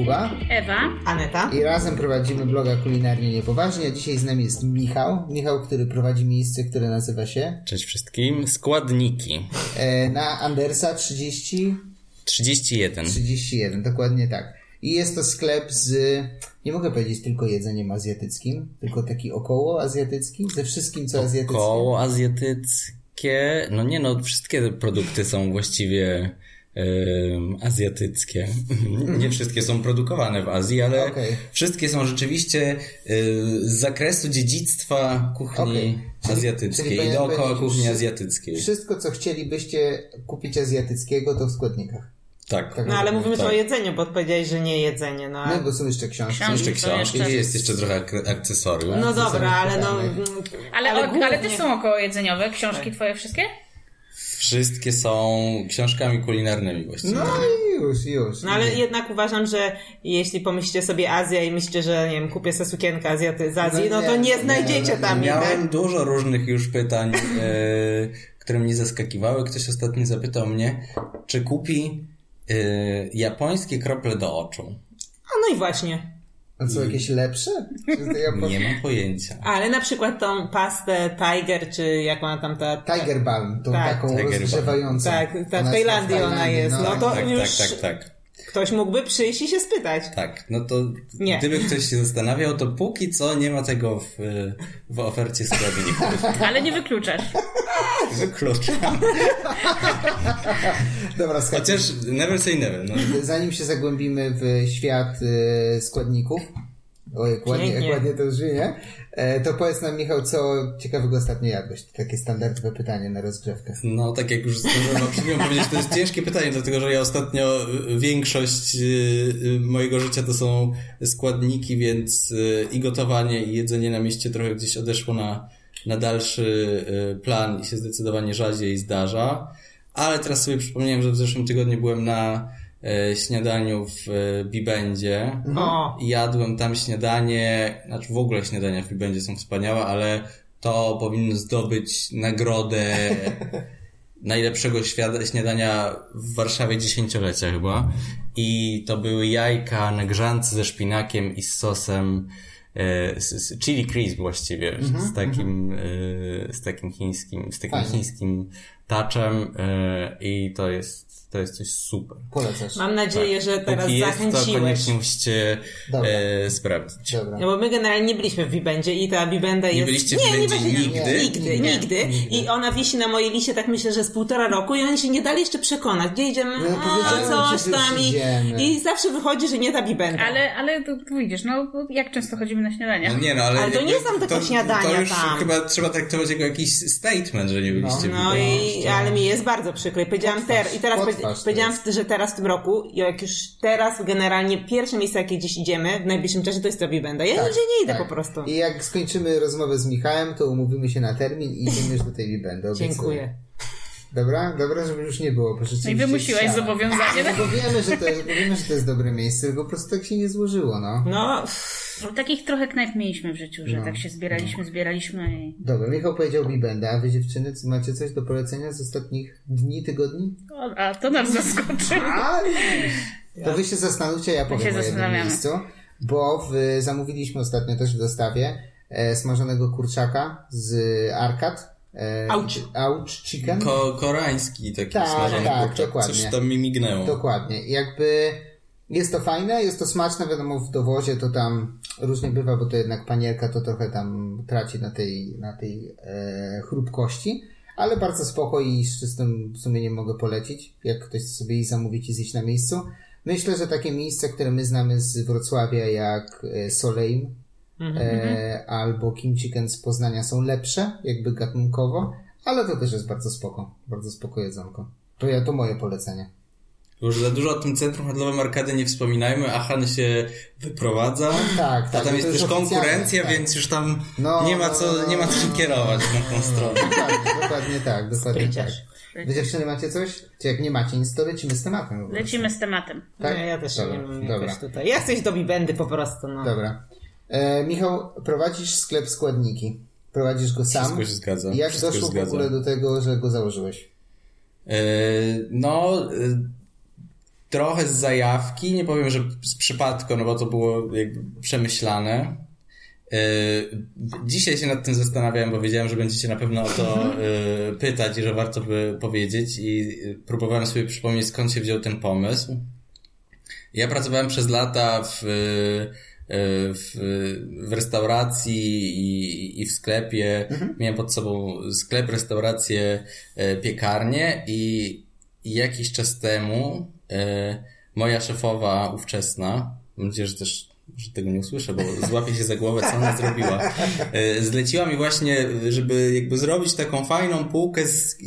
Kuba Ewa. Aneta. i razem prowadzimy bloga Kulinarnie Niepoważnie, a dzisiaj z nami jest Michał. Michał, który prowadzi miejsce, które nazywa się Cześć wszystkim. Składniki. e, na Andersa 30 31. 31, dokładnie tak. I jest to sklep z, nie mogę powiedzieć tylko jedzeniem azjatyckim, tylko taki około azjatycki, ze wszystkim co azjatyckie. Koło azjatyckie. No nie no, wszystkie produkty są właściwie azjatyckie. nie wszystkie są produkowane w Azji, ale Okej. wszystkie są rzeczywiście y, z zakresu dziedzictwa kuchni. Czyli- azjatyckiej czyli i powinien dookoła kuchni azjatyckiej. Wszystko, co chcielibyście kupić azjatyckiego, to w składnikach. Tak. Tak. No ale mówimy tu Tak. o jedzeniu, bo odpowiedziałeś, że nie jedzenie. No, No bo są jeszcze książki. Książki. Jeszcze książki, jeszcze- jest jeszcze trochę ak- akcesorium. no dobra, ale no... pytanych. Ale, ale, głównie- ale też są około jedzeniowe. Książki twoje wszystkie? Wszystkie są książkami kulinarnymi właściwie. No i już, już. No ale jednak uważam, że jeśli pomyślicie sobie Azja i myślicie, że nie wiem, kupię sobie sukienkę Azjaty z Azji, No no, nie, to nie, nie znajdziecie no, tam Miałem tak? dużo różnych już pytań, e, które mnie zaskakiwały. Ktoś ostatnio zapytał mnie, czy kupi e, japońskie krople do oczu. A no i właśnie. A co, jakieś lepsze? Ja. Nie mam pojęcia. Ale na przykład tą pastę Tiger, czy jak ona tam ta... Tiger Balm, tą Tak. taką Tiger rozgrzewającą. Tak, ta w Ona Tajlandii ona jest, no to- Tak, już- tak, tak, tak. Ktoś mógłby przyjść i się spytać. Tak, no to Nie. gdyby ktoś się zastanawiał, to póki co nie ma tego w, w ofercie składników. Ale nie wykluczasz. Wykluczam. Dobra, słuchajcie, Chociaż never say never. No. zanim się zagłębimy w świat e, składników, o jak ładnie, jak ładnie to brzmi, nie? E, to powiedz nam, Michał, co ciekawego ostatnio jadłeś? Takie standardowe pytanie na rozgrzewkę. No, tak jak już zdążyłem powiedzieć, to jest ciężkie pytanie, dlatego że ja ostatnio y, większość y, y, mojego życia to są składniki, więc y, i gotowanie, i jedzenie na mieście trochę gdzieś odeszło na, na dalszy y, plan i się zdecydowanie rzadziej zdarza. Ale teraz sobie przypomniałem, że w zeszłym tygodniu byłem na śniadaniu w e, Bibendzie. O, I Jadłem tam śniadanie, znaczy w ogóle śniadania w Bibendzie są wspaniałe, ale to powinno zdobyć nagrodę najlepszego śniadania w Warszawie dziesięciolecia chyba. I to były jajka na grzance ze szpinakiem i z sosem e, z, z chili crisp właściwie, z takim e, z takim chińskim, z takim chińskim touchem e, i to jest to jest coś super. Polecasz. mam nadzieję, że teraz Póki jest, to zachęciłeś. koniecznie musicie Dobra. e, sprawdzić. Dobra. No bo my generalnie nie byliśmy w Wibendzie i ta Wibenda jest... byliście w nie, nie, Wibendzie byliśmy. nigdy? Nigdy, Nie. nigdy. I ona wisi na mojej liście, tak myślę, że z półtora roku i oni się nie dali jeszcze przekonać. Gdzie idziemy? No, A, coś tam i, i zawsze wychodzi, że nie ta Wibenda. Ale, ale to, to widzisz, no jak często chodzimy na śniadania? No nie no, ale, Ale to nie jakby są tylko to, śniadania To już tam. chyba trzeba traktować jako jakiś statement, że nie byliście w No Wibendzie. i, ale mi jest bardzo przykro. I powiedziałam ter, i teraz Powiedziałam, jest. że teraz w tym roku, i jak już teraz generalnie pierwsze miejsce, jakie gdzieś idziemy w najbliższym czasie, to jest ta Wibenda. Ja nigdzie nie idę tak. po prostu. I jak skończymy rozmowę z Michałem, to umówimy się na termin i idziemy już do tej obiecuję. Dziękuję. Dobra? Dobra, żeby już nie było. bo No i wymusiłaś siara. zobowiązanie. No bo wiemy, że to jest, bo wiemy, że to jest dobre miejsce, tylko po prostu tak się nie złożyło, no. No, No, takich trochę knajp mieliśmy w życiu, że No. tak się zbieraliśmy, zbieraliśmy i... Dobra, Michał powiedział Bibenda, a wy dziewczyny, co macie coś do polecenia z ostatnich dni, tygodni? O, a to nas zaskoczy. A, to wy się zastanówcie, ja powiem się o jednym zastanawiamy. miejscu, bo w, zamówiliśmy ostatnio też w dostawie e, smażonego kurczaka z Arkad. E, Auć. Auć chicken. Ko koreański taki Tak, smażony tak, kurczak. dokładnie. Coś tam mi mignęło. Dokładnie. Jakby jest to fajne, jest to smaczne, wiadomo w dowozie to tam różnie bywa, bo to jednak panierka to trochę tam traci na tej, na tej e, chrupkości, ale bardzo spoko i z czystym sumieniem mogę polecić, jak ktoś chce sobie jej zamówić i zjeść na miejscu. Myślę, że takie miejsca, które my znamy z Wrocławia jak e, Soleim e, albo Kim Chicken z Poznania są lepsze, jakby gatunkowo, ale to też jest bardzo spoko, bardzo spoko jedzonko. To ja, to moje polecenie. Już za dużo o tym centrum handlowym Arkady nie wspominajmy, a Han się wyprowadza. Tak, A tak, tam no jest to też konkurencja, tak. więc już tam No, nie ma no, co, no, nie ma no, co się no, kierować na tą stronę. Dokładnie, dokładnie tak, dokładnie tak. Spryciarz. Wy dziewczyny macie coś? Czy jak nie macie nic, to lecimy z tematem. Lecimy z tematem. Tak? nie, ja też Dobra, nie mam dobra. jakoś tutaj. Ja chcę do Bibendy po prostu, no. Dobra. E, Michał, prowadzisz sklep składniki. Prowadzisz go sam. Wszystko się zgadza. Jak Wszystko doszło w ogóle do tego, że go założyłeś? E, No, e, trochę z zajawki, nie powiem, że z przypadku, no bo to było jakby przemyślane. Yy, Dzisiaj się nad tym zastanawiałem, bo wiedziałem, że będziecie na pewno o to yy, pytać i że warto by powiedzieć i yy, próbowałem sobie przypomnieć skąd się wziął ten pomysł. Ja pracowałem przez lata w, w, w restauracji i, i w sklepie. Miałem pod sobą sklep, restaurację, piekarnię i, i jakiś czas temu moja szefowa ówczesna, mam nadzieję, że też że tego nie usłyszę, bo złapię się za głowę, co ona zrobiła. Zleciła mi właśnie, żeby jakby zrobić taką fajną półkę z,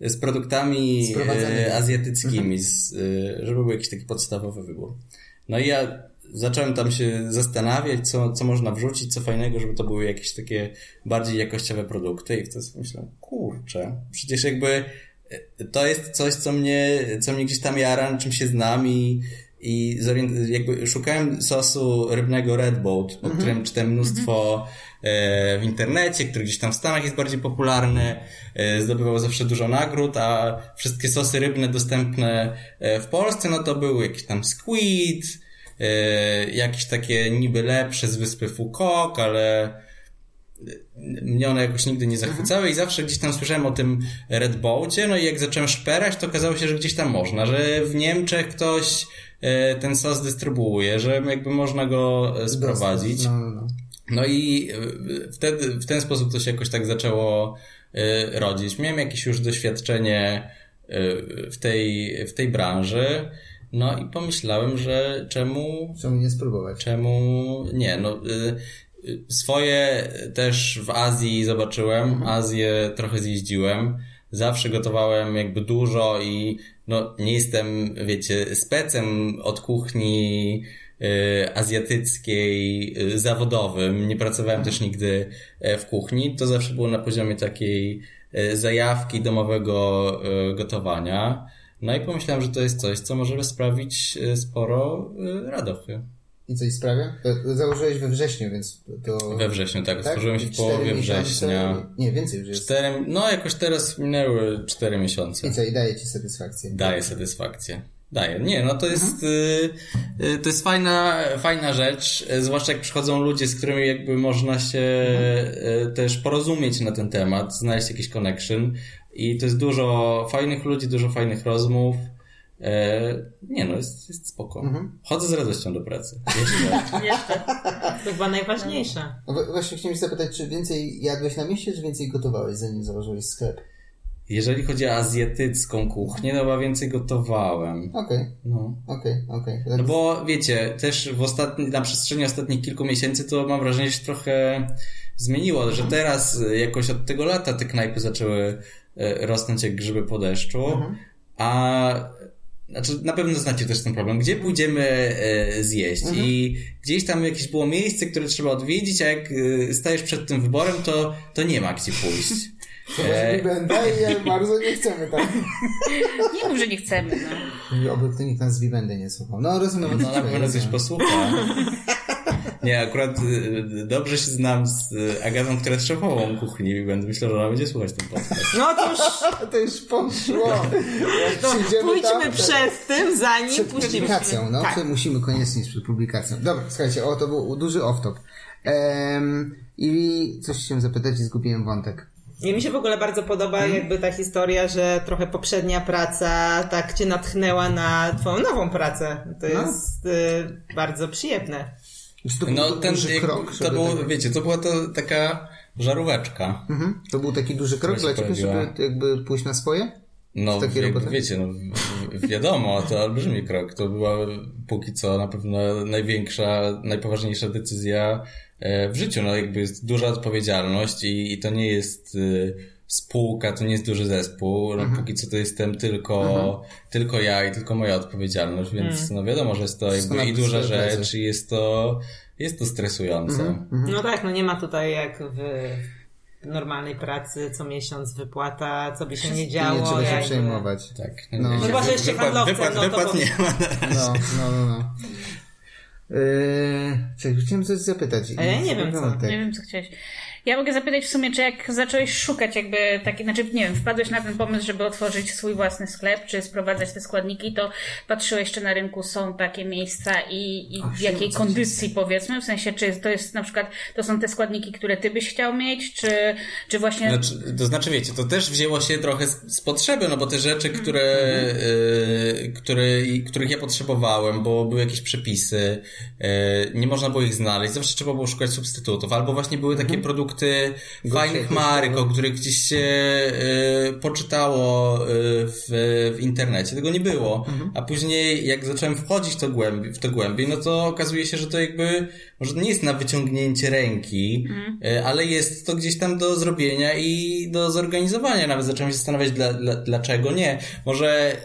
z produktami azjatyckimi, z, żeby był jakiś taki podstawowy wybór. No i ja zacząłem tam się zastanawiać, co, co można wrzucić, co fajnego, żeby to były jakieś takie bardziej jakościowe produkty i wtedy myślałem, kurczę, przecież jakby to jest coś, co mnie, co mnie gdzieś tam jara, na czym się znam i, i jakby szukałem sosu rybnego Red Boat, o którym czytałem mnóstwo e, w internecie, który gdzieś tam w Stanach jest bardziej popularny, e, zdobywał zawsze dużo nagród, a wszystkie sosy rybne dostępne e, w Polsce, no to były jakieś tam squid, e, jakieś takie niby lepsze z wyspy Foucault, ale mnie one jakoś nigdy nie zachwycały i zawsze gdzieś tam słyszałem o tym Red Boatie, no i jak zacząłem szperać, to okazało się, że gdzieś tam można, że w Niemczech ktoś ten sos dystrybuuje, że jakby można go sprowadzić. No, no, no. no i wtedy, w ten sposób to się jakoś tak zaczęło rodzić. Miałem jakieś już doświadczenie w tej, w tej branży. No i pomyślałem, że czemu... Czemu nie spróbować? Czemu nie? No, swoje też w Azji zobaczyłem. Azję trochę zjeździłem. Zawsze gotowałem jakby dużo i no nie jestem, wiecie, specem od kuchni y, azjatyckiej y, zawodowym. Nie pracowałem też nigdy w kuchni. To zawsze było na poziomie takiej y, zajawki domowego y, gotowania. No i pomyślałem, że to jest coś, co może sprawić sporo radochy. I coś sprawia? Założyłeś we wrześniu, więc to... We wrześniu, tak. Otworzyłem się w połowie września. Nie, więcej już jest. Cztery, no jakoś teraz minęły cztery miesiące. I co, i daje ci satysfakcję? Daje satysfakcję. Daje. Nie, no to jest, y, y, to jest fajna, fajna rzecz, zwłaszcza jak przychodzą ludzie, z którymi jakby można się y, też porozumieć na ten temat, znaleźć jakiś connection i to jest dużo fajnych ludzi, dużo fajnych rozmów. E, nie no, jest, jest spoko. Chodzę z radością do pracy. Jeszcze. Jeszcze. To chyba najważniejsze. No, właśnie chciałem się zapytać, czy więcej jadłeś na mieście, czy więcej gotowałeś, zanim założyłeś sklep? Jeżeli chodzi o azjatycką kuchnię, to chyba więcej gotowałem. Okej, No. okej, okej. No bo wiecie, też w ostatni, na przestrzeni ostatnich kilku miesięcy to mam wrażenie, że się trochę zmieniło, że teraz y, jakoś od tego lata te knajpy zaczęły rosnąć jak grzyby po deszczu, a znaczy na pewno znacie też ten problem. Gdzie pójdziemy e, zjeść? I gdzieś tam jakieś było miejsce, które trzeba odwiedzić, a jak e, stajesz przed tym wyborem, to, to nie ma gdzie pójść. E... Będę i ja bardzo nie chcemy tak. Nie mów, że nie chcemy. No. Oby to nikt nas z Vivendy nie słuchał. No rozumiem. No na pewno coś posłucha. Nie, akurat y, dobrze się znam z y, Agatą, która jest szefową kuchni i będę myślał, że ona będzie słuchać ten podcast. No to już To już poszło. Jak to pójdźmy tam, to- przez tym, zanim Przed puścimy. publikacją, no. Tak. To musimy koniecznie przed publikacją. Dobra, słuchajcie, o, to był duży off-top. Ehm, I coś się zapytać i zgubiłem wątek. I mi się w ogóle bardzo podoba Mhm. jakby ta historia, że trochę poprzednia praca tak cię natchnęła na twoją nową pracę. To No. jest y, bardzo przyjemne. Już to był No ten, duży krok, to było, tak- wiecie, to była to taka żaróweczka. Mhm. To był taki duży krok Która dla ciebie, żeby jakby pójść na swoje? No, W takiej jak, roboty? wiecie, no, w- w- wiadomo, to olbrzymi krok. To była póki co na pewno największa, najpoważniejsza decyzja e, w życiu. No, jakby jest duża odpowiedzialność i, i to nie jest y, spółka, to nie jest duży zespół. No, póki co to jestem tylko, tylko ja i tylko moja odpowiedzialność, więc no wiadomo, że jest to jakby i duża rzecz i jest to, jest to stresujące. No tak, no nie ma tutaj jak w normalnej pracy co miesiąc wypłata, co by się nie działo. nie trzeba się przejmować. Tak. No. No chyba, że jeszcze handlowcem, wypłat, no to wypłat po- nie ma. No, no, no. no. Yy, czekaj, chciałem coś zapytać. A ja nie wiem, co. Nie wiem, co chciałeś. Ja mogę zapytać w sumie, czy jak zacząłeś szukać jakby taki, znaczy nie wiem, wpadłeś na ten pomysł, żeby otworzyć swój własny sklep, czy sprowadzać te składniki, to patrzyłeś, czy na rynku są takie miejsca i, i w jakiej kondycji powiedzmy, w sensie, czy to jest na przykład, to są te składniki, które ty byś chciał mieć, czy, czy właśnie... Znaczy, to znaczy, wiecie, to też wzięło się trochę z, z potrzeby, no bo te rzeczy, które, y, które, których ja potrzebowałem, bo były jakieś przepisy, y, nie można było ich znaleźć, zawsze trzeba było szukać substytutów, albo właśnie były takie produkty fajnych marek, o których gdzieś się y, poczytało y, w, w internecie, tego nie było. A później, jak zacząłem wchodzić to głębi, w to głębiej, no to okazuje się, że to jakby, może nie jest na wyciągnięcie ręki, y, ale jest to gdzieś tam do zrobienia i do zorganizowania. Nawet zacząłem się zastanawiać, dla, dla, dlaczego nie. Może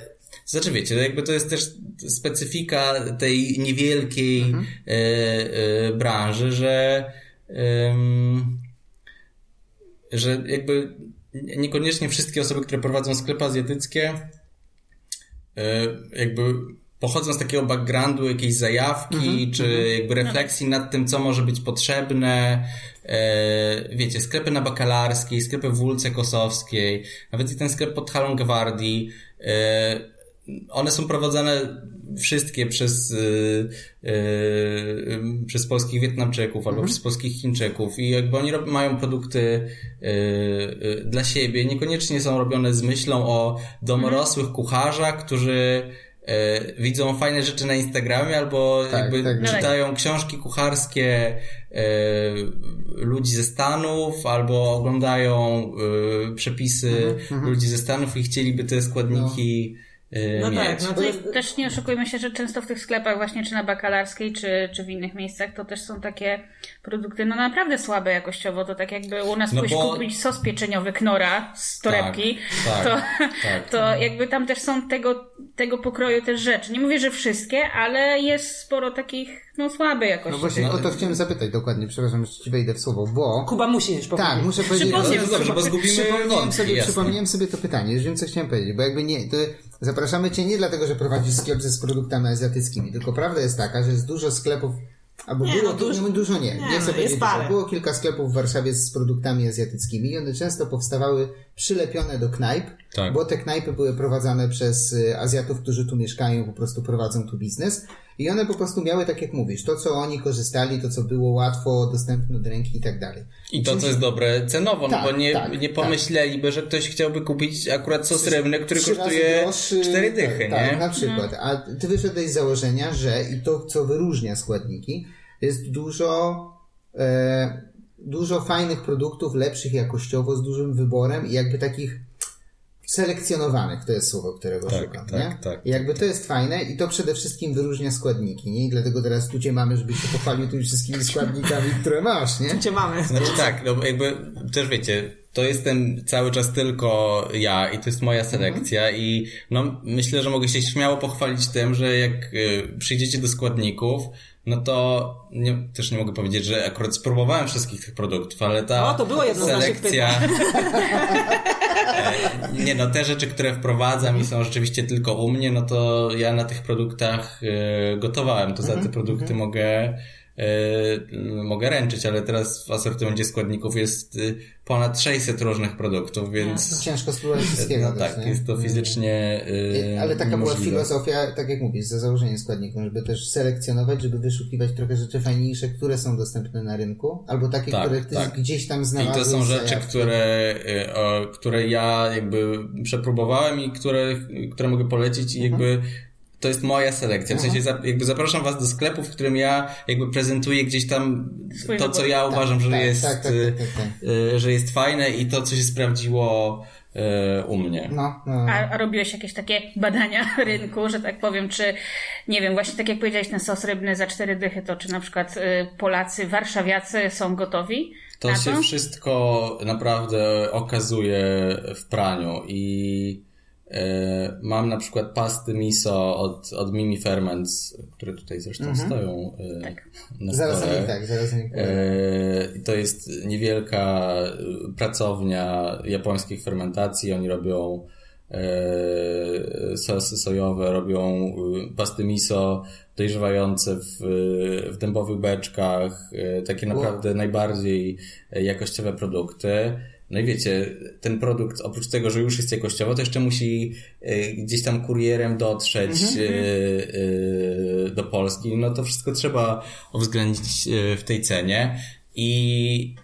znaczy wiecie, jakby to jest też specyfika tej niewielkiej e, branży, że że jakby niekoniecznie wszystkie osoby, które prowadzą sklepy azjatyckie e, jakby pochodzą z takiego backgroundu jakiejś zajawki, czy jakby refleksji nad tym, co może być potrzebne. E, wiecie, sklepy na Bakalarskiej, sklepy w Wólce Kosowskiej, nawet i ten sklep pod Halą Gwardii, e, one są prowadzone wszystkie przez, y, y, przez polskich Wietnamczyków albo przez polskich Chińczyków i jakby oni rob, mają produkty y, y, dla siebie, niekoniecznie są robione z myślą o domorosłych kucharzach, którzy y, widzą fajne rzeczy na Instagramie albo Tak, jakby tak. czytają książki kucharskie y, ludzi ze Stanów albo oglądają przepisy ludzi ze Stanów i chcieliby te składniki y, No mieć. tak, no to jest... Też nie oszukujmy się, że często w tych sklepach właśnie, czy na Bakalarskiej, czy, czy w innych miejscach, to też są takie produkty, no naprawdę słabe jakościowo. To tak jakby u nas No pójść bo- kupić sos pieczeniowy Knora z torebki, tak, to, tak. to jakby tam też są tego, tego pokroju też rzeczy. Nie mówię, że wszystkie, ale jest sporo takich, no słabe No jakości. właśnie o to chciałem zapytać dokładnie, przepraszam, że ci wejdę w słowo, bo... Kuba musi już powiedzieć. Tak, muszę powiedzieć... Przypomnij, No to dobrze, bo zgubimy Przypomniałem sobie, jasne. przypomniałem sobie to pytanie, już wiem co chciałem powiedzieć, bo jakby nie, to zapraszamy Cię nie dlatego, że prowadzisz sklep z produktami azjatyckimi, tylko prawda jest taka, że jest dużo sklepów, albo Nie, było no dużo- nie, dużo nie, nie, nie, no, chcę powiedzieć jest dużo. parę. Było kilka sklepów w Warszawie z produktami azjatyckimi i one często powstawały przylepione do knajp, Tak. bo te knajpy były prowadzone przez y, Azjatów, którzy tu mieszkają, po prostu prowadzą tu biznes. I one po prostu miały, tak jak mówisz, to co oni korzystali, to co było łatwo dostępne do ręki i tak dalej. I to, co jest dobre cenowo, Tak, no bo nie, tak, nie tak. pomyśleliby, że ktoś chciałby kupić akurat sos rybny, który kosztuje droższy, cztery dychy, tak, nie? Tak, na przykład. A ty wyszedłeś z założenia, że i to, co wyróżnia składniki, jest dużo, e, dużo fajnych produktów, lepszych jakościowo, z dużym wyborem i jakby takich selekcjonowanych, to jest słowo, którego Tak, szukam, tak, nie? tak, I jakby to jest fajne i to przede wszystkim wyróżnia składniki, nie? I dlatego teraz tu cię mamy, żebyś się pochwalił tymi wszystkimi składnikami, które masz, nie? Cię mamy. Znaczy tak, no bo jakby też wiecie, to jestem cały czas tylko ja i to jest moja selekcja i no myślę, że mogę się śmiało pochwalić tym, że jak y, przyjdziecie do składników, no to nie, też nie mogę powiedzieć, że akurat spróbowałem wszystkich tych produktów, ale ta O, to było jedno z naszych selekcja... Nie no, te rzeczy, które wprowadzam i są rzeczywiście tylko u mnie, no to ja na tych produktach e, gotowałem. To za te produkty mogę e, mogę ręczyć, ale teraz w asortymencie składników jest y, ponad 600 różnych produktów, więc Ciężko spróbować wszystkiego no tak, nie? jest to fizycznie y, Ale taka była filozofia, tak jak mówisz, za założeniem składników, żeby też selekcjonować, żeby wyszukiwać trochę rzeczy fajniejsze, które są dostępne na rynku, albo takie, Tak, które ty tak. gdzieś tam I znalazłeś. to są rzeczy, zajawki. które, y, o, które ja jakby przepróbowałem i które, które mogę polecić i jakby to jest moja selekcja. W sensie za, jakby zapraszam was do sklepu, w którym ja jakby prezentuję gdzieś tam Swój to, co ja uważam, że tak, jest, tak, tak, y, tak, tak, tak. y, że jest fajne i to, co się sprawdziło y, u mnie. No, no. A, a robiłeś jakieś takie badania rynku, że tak powiem, czy nie wiem, właśnie tak jak powiedziałeś, ten sos rybny za cztery dychy, to czy na przykład y, Polacy, warszawiacy są gotowi To na się to? wszystko naprawdę okazuje w praniu i mam na przykład pasty miso od, od Mimi Ferments, które tutaj zresztą stoją e, Tak. na Zaraz stole. nich tak, zaraz. E, To jest niewielka e, pracownia japońskich fermentacji. Oni robią e, sosy sojowe, robią e, pasty miso dojrzewające w, w dębowych beczkach, e, takie naprawdę najbardziej jakościowe produkty. No i wiecie, ten produkt oprócz tego, że już jest jakościowy, to jeszcze musi gdzieś tam kurierem dotrzeć do Polski. No to wszystko trzeba uwzględnić w tej cenie. I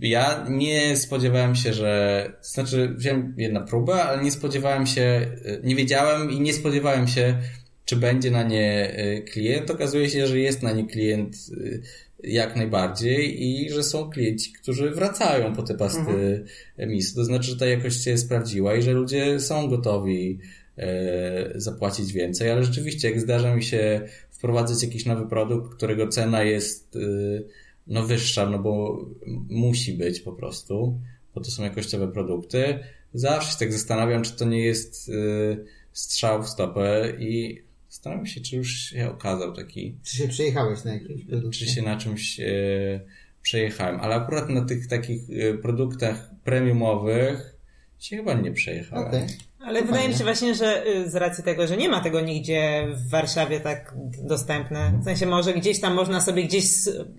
ja nie spodziewałem się, że, znaczy wziąłem jedną próbę, ale nie spodziewałem się, nie wiedziałem i nie spodziewałem się, czy będzie na nie y, klient. Okazuje się, że jest na nie klient y, jak najbardziej i że są klienci, którzy wracają po te pasty mhm. MIS. To znaczy, że ta jakość się sprawdziła i że ludzie są gotowi e, zapłacić więcej, ale rzeczywiście jak zdarza mi się wprowadzać jakiś nowy produkt, którego cena jest y, no wyższa, no bo musi być po prostu, bo to są jakościowe produkty. Zawsze się tak zastanawiam, czy to nie jest y, strzał w stopę i zastanawiam się, czy już się okazał taki... Czy się przejechałeś na jakimś produkcie? Czy się na czymś y, przejechałem, ale akurat na tych takich y, produktach premiumowych się chyba nie przejechałem. Okay. Ale to wydaje fajnie. mi się właśnie, że y, z racji tego, że nie ma tego nigdzie w Warszawie tak dostępne, w sensie może gdzieś tam można sobie gdzieś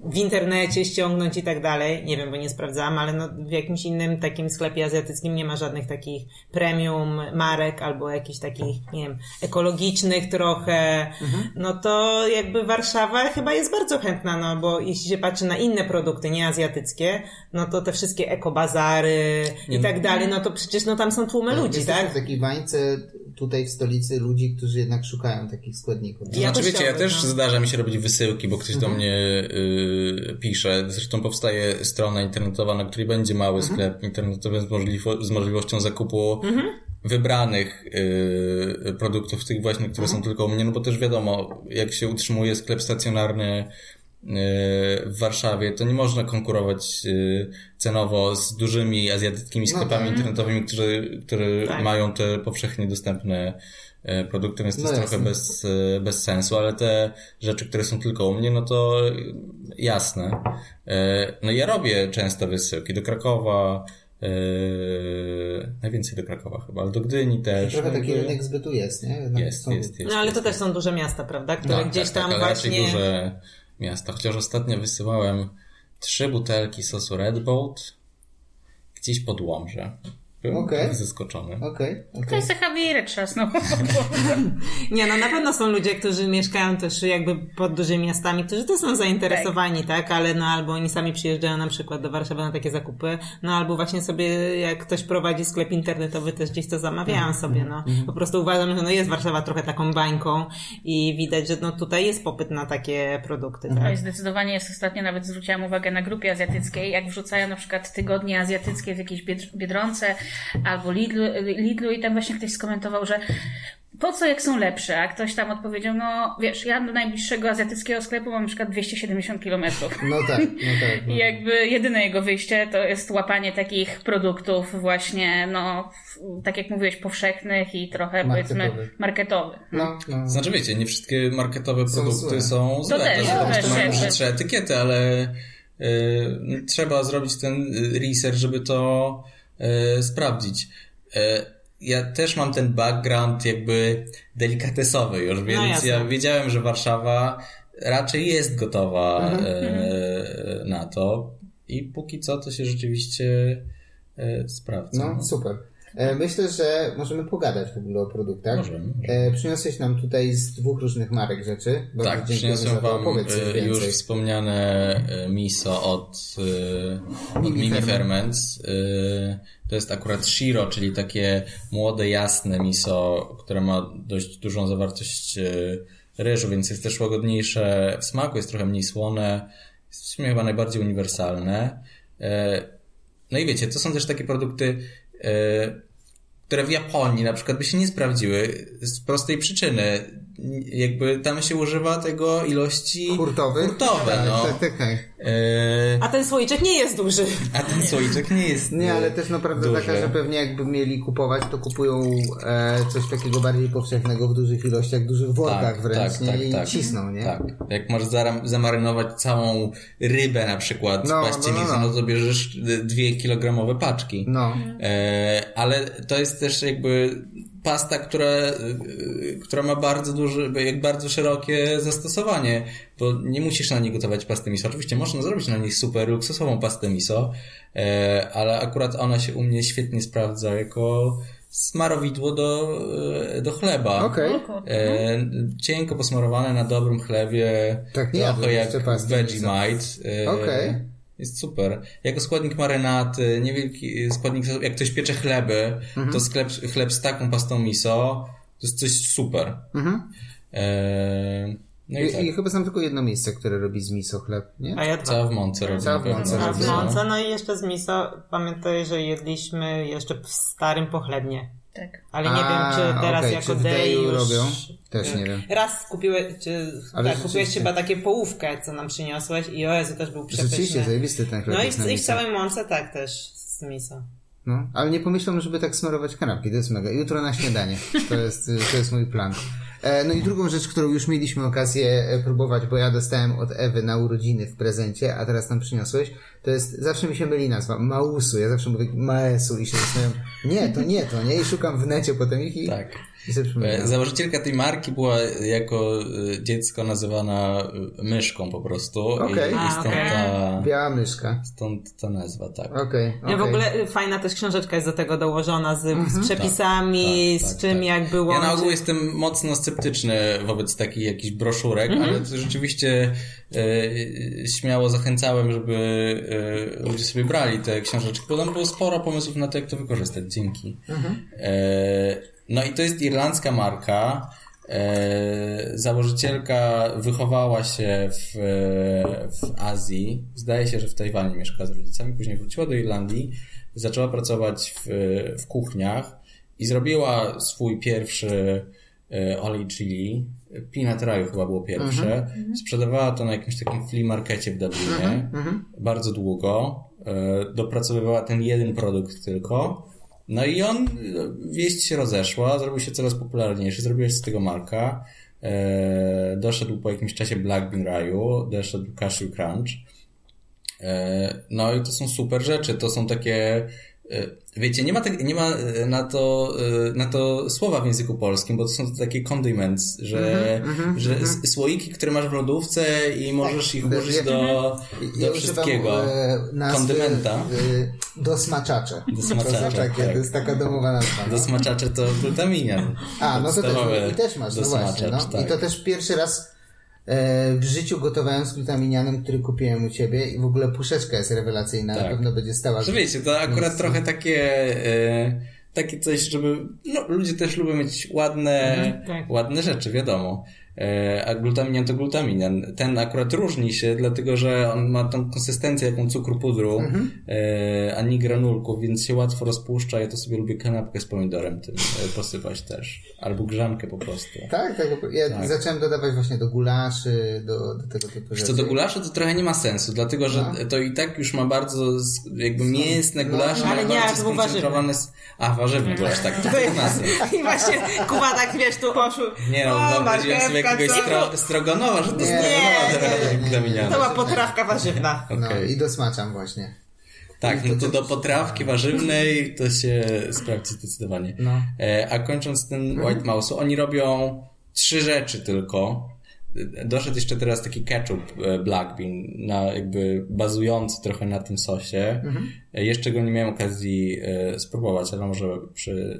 w internecie ściągnąć i tak dalej, nie wiem, bo nie sprawdzałam, ale no w jakimś innym takim sklepie azjatyckim nie ma żadnych takich premium marek albo jakichś takich, nie wiem, ekologicznych trochę, mhm. no to jakby Warszawa chyba jest bardzo chętna, no bo jeśli się patrzy na inne produkty, nie azjatyckie, no to te wszystkie ekobazary i tak dalej, no to przecież no tam są tłumy ludzi, tak? Taki bańce tutaj w stolicy ludzi, którzy jednak szukają takich składników. To znaczy, wiecie, ja też no. zdarza mi się robić wysyłki, bo ktoś mhm. do mnie y, pisze. Zresztą powstaje strona internetowa, na której będzie mały mhm. sklep internetowy z, możliwo- z możliwością zakupu mhm. wybranych y, produktów, tych właśnie, które są mhm. tylko u mnie, no bo też wiadomo, jak się utrzymuje sklep stacjonarny w Warszawie, to nie można konkurować y, cenowo z dużymi azjatyckimi no sklepami no, internetowymi, którzy, które tak. mają te powszechnie dostępne y, produkty, więc to no jest jasne. trochę bez, y, bez sensu, ale te rzeczy, które są tylko u mnie, no to jasne. No ja robię często wysyłki do Krakowa, Yy, najwięcej do Krakowa chyba, ale do Gdyni też. Trochę taki rynek zbytu jest, nie? jest, są... jest, jest, No ale jest, to też są duże miasta, prawda? Które no, gdzieś tak, tam tak, właśnie... duże miasta. Chociaż ostatnio wysyłałem trzy butelki sosu Red Boat gdzieś pod Łomże. Byłem okay. zaskoczony. Okay, okay. To jest Javier trzasnął. nie, no na pewno są ludzie, którzy mieszkają też jakby pod dużymi miastami, którzy też są zainteresowani, tak. tak? Ale no albo oni sami przyjeżdżają na przykład do Warszawy na takie zakupy, no albo właśnie sobie jak ktoś prowadzi sklep internetowy, też gdzieś to zamawiają mm, sobie, no. Mm. Po prostu uważam, że no jest Warszawa trochę taką bańką i widać, że no tutaj jest popyt na takie produkty. Tak? No i zdecydowanie jest ostatnio, nawet zwróciłam uwagę na grupie azjatyckiej, jak wrzucają na przykład tygodnie azjatyckie w jakiejś Biedronce, albo Lidlu, Lidlu i tam właśnie ktoś skomentował, że po co jak są lepsze? A ktoś tam odpowiedział, no wiesz, ja do najbliższego azjatyckiego sklepu mam na przykład 270 kilometrów. No tak, no tak. No I jakby jedyne jego wyjście to jest łapanie takich produktów właśnie, no tak jak mówiłeś, powszechnych i trochę marketowych. powiedzmy marketowych. No, no. Znaczy wiecie, nie wszystkie marketowe produkty są złe. To też, to, to, to mają brzydsze etykiety, ale y, trzeba zrobić ten research, żeby to e, sprawdzić. E, ja też mam ten background jakby delikatesowy już, no więc no ja wiedziałem, że Warszawa raczej jest gotowa mhm. e, na to i póki co to się rzeczywiście sprawdza. No, no. super. E, myślę, że możemy pogadać w ogóle o produktach. Możemy. możemy. Przyniosłeś nam tutaj z dwóch różnych marek rzeczy. tak, przyniosłem Wam e, już wspomniane e, miso od, od Mimi Ferments. To jest akurat shiro, czyli takie młode, jasne miso, które ma dość dużą zawartość ryżu, więc jest też łagodniejsze w smaku, jest trochę mniej słone. Jest w sumie chyba najbardziej uniwersalne. No i wiecie, to są też takie produkty, które w Japonii na przykład by się nie sprawdziły z prostej przyczyny. Jakby tam się używa tego ilości Hurtowych? hurtowe Tak, no. tak, tak, tak. E, A ten słoiczek nie jest duży. a ten słoiczek nie jest Nie, ale też no prawda duży. taka, że pewnie jakby mieli kupować, to kupują e, coś takiego bardziej powszechnego w dużych ilościach, w dużych workach wręcz, nie? I cisną, nie? Tak. Jak masz zamarynować całą rybę na przykład No, w paścienicy, no, no, no, no. to bierzesz dwie kilogramowe paczki. No. E, ale to jest też jakby pasta, która, y, która ma bardzo duży, jak bardzo szerokie zastosowanie, bo nie musisz na niej gotować pasty miso. Oczywiście można zrobić na niej super luksusową pastę miso, e, ale akurat ona się u mnie świetnie sprawdza jako smarowidło do, e, do chleba. Okej. E, cienko posmarowane na dobrym chlebie, Tak, nie trochę jak Vegemite. E, Okej. Jest super. Jako składnik marynaty, niewielki składnik, jak ktoś piecze chleby, Mhm. to sklep, chleb z taką pastą miso, to jest coś super. Mhm. E, no i, I, tak. I chyba znam tylko jedno miejsce, które robi z miso chleb, nie? A ja dwa. Cała w mące robi Cała w mące w no. mące, no i jeszcze z miso, pamiętaj, że jedliśmy jeszcze w starym pochlebnie. Tak. Ale nie A, wiem, czy teraz okej, jako czy Deju już... robią? Też nie wiem. Raz kupiłeś, czy... Ale tak, kupiłeś chyba takie połówkę, co nam przyniosłeś i o Jezu, też był przepyszny. Rzeczywiście, zajebisty ten chleb No i w, i w całej mące tak też z miso. No, ale nie pomyślałem, żeby tak smarować kanapki, to jest mega. Jutro na śniadanie. To jest, to jest mój plan. E, No i drugą rzecz, którą już mieliśmy okazję e, próbować, bo ja dostałem od Ewy na urodziny w prezencie, a teraz nam przyniosłeś, to jest, zawsze mi się myli nazwa, Mausu. Ja zawsze mówię Maesu i się zastanawiam, nie, to nie to, nie? I szukam w necie potem ich i, Tak. i sobie E, przypominam. Założycielka tej marki była jako e, dziecko nazywana e, myszką po prostu. Okej. I, i A, stąd, okej. ta, Biała myszka. stąd ta nazwa, tak. Okej, Ja w ogóle fajna też książeczka jest do tego dołożona z, z przepisami, Tak, tak, z czym tak. jak było. Ja na ogół jestem mocno sceptyczny wobec takich jakichś broszurek, Mhm. ale to rzeczywiście e, śmiało zachęcałem, żeby e, ludzie sobie brali te książeczki, bo tam było sporo pomysłów na to, jak to wykorzystać. Dzięki. Mhm. E, no i to jest irlandzka marka. E, założycielka wychowała się w, w Azji. Zdaje się, że w Tajwanie mieszkała z rodzicami. Później wróciła do Irlandii. Zaczęła pracować w, w kuchniach i zrobiła swój pierwszy e, olej chili. Peanut Raju chyba było pierwsze. Sprzedawała to na jakimś takim flea markecie w Dublinie. Bardzo długo. E, dopracowywała ten jeden produkt tylko. No i on, e, wieść się rozeszła, zrobił się coraz popularniejszy, zrobiła się z tego marka. E, doszedł po jakimś czasie Black Bean Raju, doszedł Cashew Crunch. No i to są super rzeczy, to są takie wiecie, nie ma, tak, nie ma e, na to, e, na to słowa w języku polskim, bo to są takie condiments, że, Mhm, że s- słoiki, które masz w lodówce i możesz ich użyć ja- do, Ja do używam, wszystkiego. Kondymenta. dosmaczacze. Dosmaczacze, To, takie, tak. to jest taka domowa nazwa. no. Do smaczacze to glutaminian. A, no to też, i też masz, no właśnie. No. I tak. to też pierwszy raz w życiu gotowałem z glutaminianem, który kupiłem u ciebie i w ogóle puszeczka jest rewelacyjna, na Tak. pewno będzie stała. Że wiecie, to akurat trochę takie, e, takie coś, żeby, no, ludzie też lubią mieć ładne, tak. ładne rzeczy, wiadomo. E, a glutaminian to glutaminian. Ten akurat różni się, dlatego że on ma tą konsystencję jaką cukru pudru, e, a nie granulków, więc się łatwo rozpuszcza. Ja to sobie lubię kanapkę z pomidorem tym e, posypać też. Albo grzankę po prostu. Tak, tak. Ja Tak. zacząłem dodawać właśnie do gulaszy, do, do tego typu rzeczy. co, do gulaszu to trochę nie ma sensu, dlatego że No. to i tak już ma bardzo jakby mięsne No, gulasze, ale ma nie, bardzo skoncentrowane... s- A, warzywny gulasz, tak, to. I właśnie Kuba tak, wiesz, tu oszu. Nie no, o, wyobraziłem sobie marchewka, jakiegoś stro, stroganowa, że to Nie, stroganowa nie, teraz nie, nie, nie. glutaminiana. To była potrawka warzywna. No i dosmaczam właśnie. Tak, no to do potrawki warzywnej to się sprawdzi zdecydowanie. No. E, a kończąc ten White Mouse, oni robią trzy rzeczy tylko. Doszedł jeszcze teraz taki ketchup e, Black Bean, na jakby bazujący trochę na tym sosie. E, Jeszcze go nie miałem okazji spróbować, ale może przy,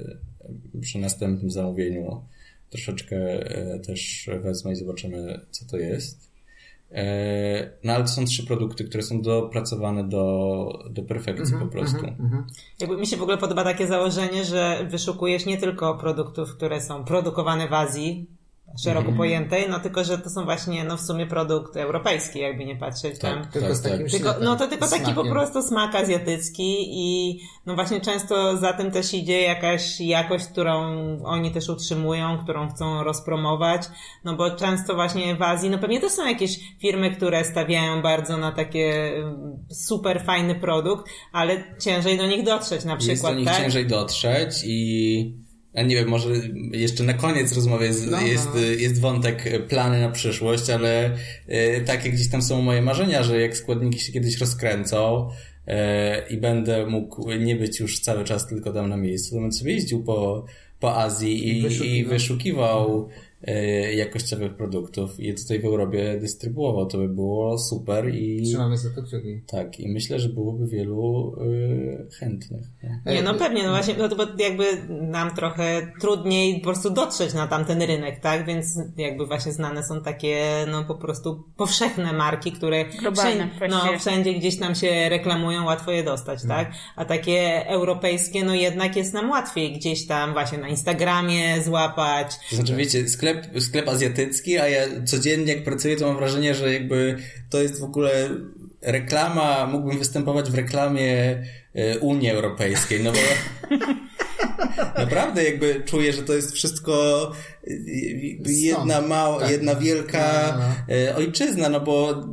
przy następnym zamówieniu troszeczkę e, też wezmę i zobaczymy, co to jest. E, No ale to są trzy produkty, które są dopracowane do, do perfekcji po prostu. Jakby mi się w ogóle podoba takie założenie, że wyszukujesz nie tylko produktów, które są produkowane w Azji, szeroko pojętej, no tylko, że to są właśnie, no w sumie produkt europejski, jakby nie patrzeć tam. Tak, Tylko z tak. takim Tylko, ślepem, no to tylko taki po prostu smak azjatycki i no właśnie często za tym też idzie jakaś jakość, którą oni też utrzymują, którą chcą rozpromować, no bo często właśnie w Azji, no pewnie też są jakieś firmy, które stawiają bardzo na takie mm, super fajny produkt, ale ciężej do nich dotrzeć na Jest do przykład, nich tak? ciężej dotrzeć i ja nie wiem, może jeszcze na koniec rozmowy jest, No, no. jest, jest wątek e, plany na przyszłość, ale e, takie gdzieś tam są moje marzenia, że jak składniki się kiedyś rozkręcą e, i będę mógł nie być już cały czas tylko tam na miejscu, to będę sobie jeździł po, po Azji i, I wyszukiwał. i wyszukiwał e, jakościowych produktów i je tutaj w Europie dystrybuował. To by było super i Trzymamy za to kciuki. tak, i myślę, że byłoby wielu e, chętnych. nie? Nie, no pewnie, no właśnie, no to bo jakby nam trochę trudniej po prostu dotrzeć na tamten rynek, tak? Więc jakby właśnie znane są takie, no po prostu powszechne marki, które Globalne wszędzie, no, wszędzie gdzieś tam się reklamują, łatwo je dostać, tak? A takie europejskie, no jednak jest nam łatwiej gdzieś tam właśnie na Instagramie złapać. Znaczy, wiecie, sklep, sklep azjatycki, a ja codziennie jak pracuję, to mam wrażenie, że jakby to jest w ogóle reklama, mógłbym występować w reklamie e, Unii Europejskiej, no bo naprawdę jakby czuję, że to jest wszystko e, jedna mała, tak. jedna wielka No, e, ojczyzna, no bo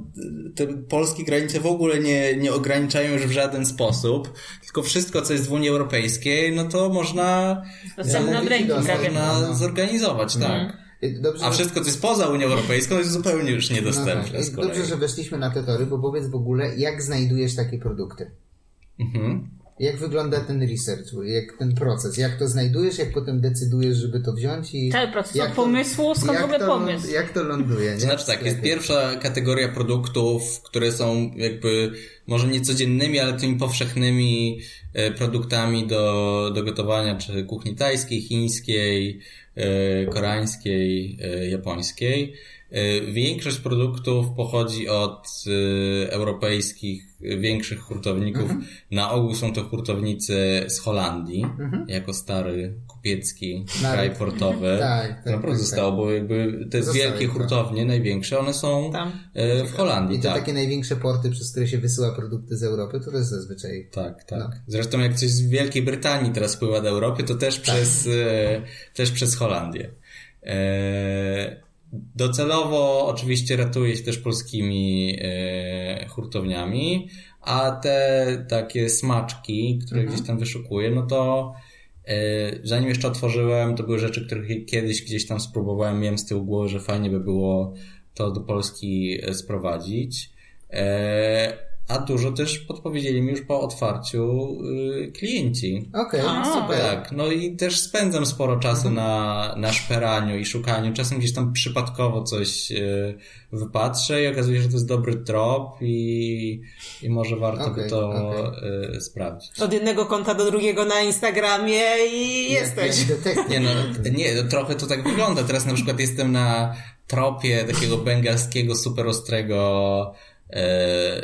te polskie granice w ogóle nie, nie ograniczają już w żaden sposób, tylko wszystko, co jest w Unii Europejskiej, no to można, Zamówić. No. można zorganizować, tak. Y, Dobrze, A wszystko, co jest poza Unią Europejską, jest zupełnie już no niedostępne tak. Y, kolei. Dobrze, że weszliśmy na te tory, bo powiedz w ogóle, jak znajdujesz takie produkty? Mhm. Jak wygląda ten research, jak ten proces? Jak to znajdujesz, jak potem decydujesz, żeby to wziąć i... Cały proces jak od pomysłu, skąd jak w ogóle to, pomysł? Jak to ląduje? To nie? znaczy tak, jest pierwsza kategoria produktów, które są jakby może nie codziennymi, ale tymi powszechnymi e, produktami do, do gotowania, czy kuchni tajskiej, chińskiej, e, koreańskiej, e, japońskiej. E, Większość produktów pochodzi od e, europejskich e, większych hurtowników. Mhm. Na ogół są to hurtownicy z Holandii, jako stary kupiecki Naród. kraj portowy. Tak, tak, To naprawdę tak, zostało, bo jakby te Zostały, wielkie tak. hurtownie, największe, one są Tam. w Holandii, I te tak. takie największe porty, przez które się wysyła produkty z Europy, to jest zazwyczaj... Tak, tak. No. Zresztą jak coś z Wielkiej Brytanii teraz wpływa do Europy, to też Tak. przez, też przez Holandię. E, docelowo oczywiście ratuje się też polskimi e, hurtowniami, a te takie smaczki, które Mhm. gdzieś tam wyszukuję, no to e, zanim jeszcze otworzyłem, to były rzeczy, których kiedyś gdzieś tam spróbowałem, miałem z tyłu głowy, że fajnie by było to do Polski e, sprowadzić. A dużo też podpowiedzieli mi już po otwarciu y, klienci. Okej, A, super. Tak, no i też spędzam sporo czasu na, na szperaniu i szukaniu. Czasem gdzieś tam przypadkowo coś y, wypatrzę i okazuje się, że to jest dobry trop i, i może warto by Okej, to okej. y, sprawdzić. Od jednego konta do drugiego na Instagramie i jesteś. Jak detektyw. Nie no, nie, trochę to tak wygląda. Teraz na przykład jestem na tropie takiego bengalskiego, super ostrego e,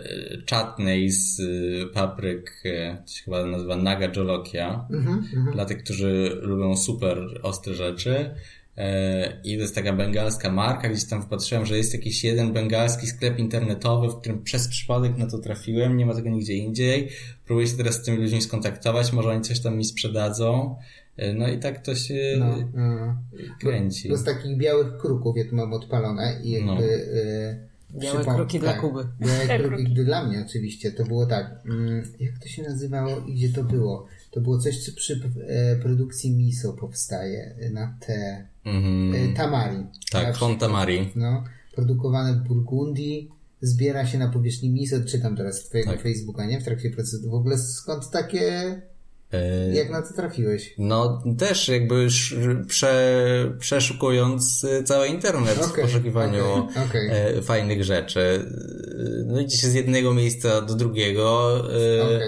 chutney z e, papryk, e, to się chyba nazywa Naga Jolokia. Mhm, mhm. Dla tych, którzy lubią super ostre rzeczy. E, I to jest taka bengalska marka, gdzieś tam wpatrzyłem, że jest jakiś jeden bengalski sklep internetowy, w którym przez przypadek na to trafiłem, nie ma tego nigdzie indziej. Próbuję się teraz z tymi ludźmi skontaktować, może oni coś tam mi sprzedadzą. E, No i tak to się No, no. kręci. Bo z takich białych kruków, ja tu mam odpalone i jakby... No. Y, Białe przypom- kruki dla tak, Kuby. Białe Tak, kruki kruki. dla mnie oczywiście. To było tak. Mm, jak to się nazywało i gdzie to było? To było coś, co przy e, produkcji miso powstaje e, na te Mhm. e, tamari. Tak, Na Fonta Mari. No, produkowane w Burgundii, zbiera się na powierzchni miso, czytam teraz twojego Tak. Facebooka, nie? W trakcie procesu. W ogóle skąd takie, jak na to trafiłeś? No też jakby prze, przeszukując e, cały internet w Okej, poszukiwaniu okej, okej. e, fajnych rzeczy. E, No idzie się z jednego miejsca do drugiego, e,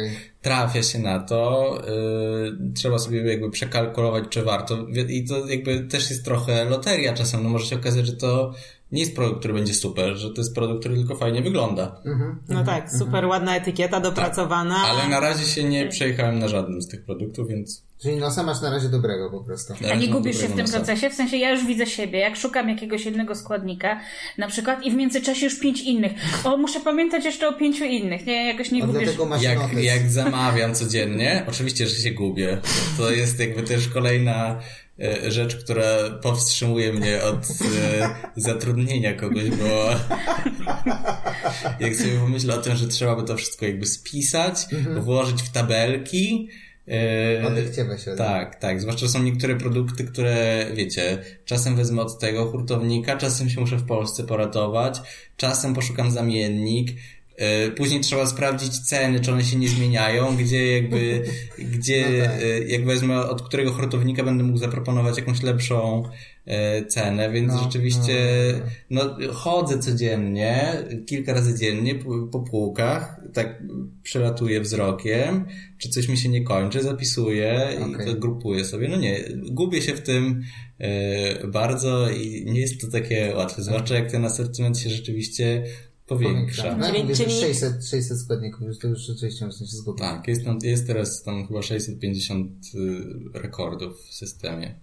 trafia się na to, e, trzeba sobie jakby przekalkulować, czy warto. I to jakby też jest trochę loteria czasem, no może się okazać, że to nie jest produkt, który będzie super, że to jest produkt, który tylko fajnie wygląda. No tak, super ładna etykieta dopracowana. Ale na razie się nie przejechałem na żadnym z tych produktów, więc Czyli nosa masz na razie dobrego po prostu. A nie gubisz się w tym nosa. procesie? W sensie ja już widzę siebie, jak szukam jakiegoś jednego składnika, na przykład, i w międzyczasie już pięć innych. O, muszę pamiętać jeszcze o pięciu innych. Nie, jakoś nie A gubisz. dlatego masz Jak, notes. jak zamawiam codziennie, oczywiście, że się gubię. To jest jakby też kolejna rzecz, która powstrzymuje mnie od e, zatrudnienia kogoś, bo jak sobie pomyślę o tym, że trzeba by to wszystko jakby spisać, włożyć w tabelki. e, Odechciewa się. tak, tak. Zwłaszcza są niektóre produkty, które, wiecie, czasem wezmę od tego hurtownika, czasem się muszę w Polsce poratować, czasem poszukam zamiennik. E, Później trzeba sprawdzić ceny, czy one się nie zmieniają, gdzie jakby, gdzie, No tak. e, jak wezmę od którego hurtownika będę mógł zaproponować jakąś lepszą e, cenę, więc No, rzeczywiście, no, chodzę codziennie, kilka razy dziennie po, po półkach, tak przelatuję wzrokiem, czy coś mi się nie kończy, zapisuję i Okej. to grupuję sobie. No nie, gubię się w tym bardzo i nie jest to takie łatwe, zwłaszcza jak ten asortyment się rzeczywiście powiększa. No, Czyli- czyli- 600, 600 składników, już to już rzeczywiście można się zgubić. Tak, jest, tam, jest teraz tam chyba 650 y, rekordów w systemie.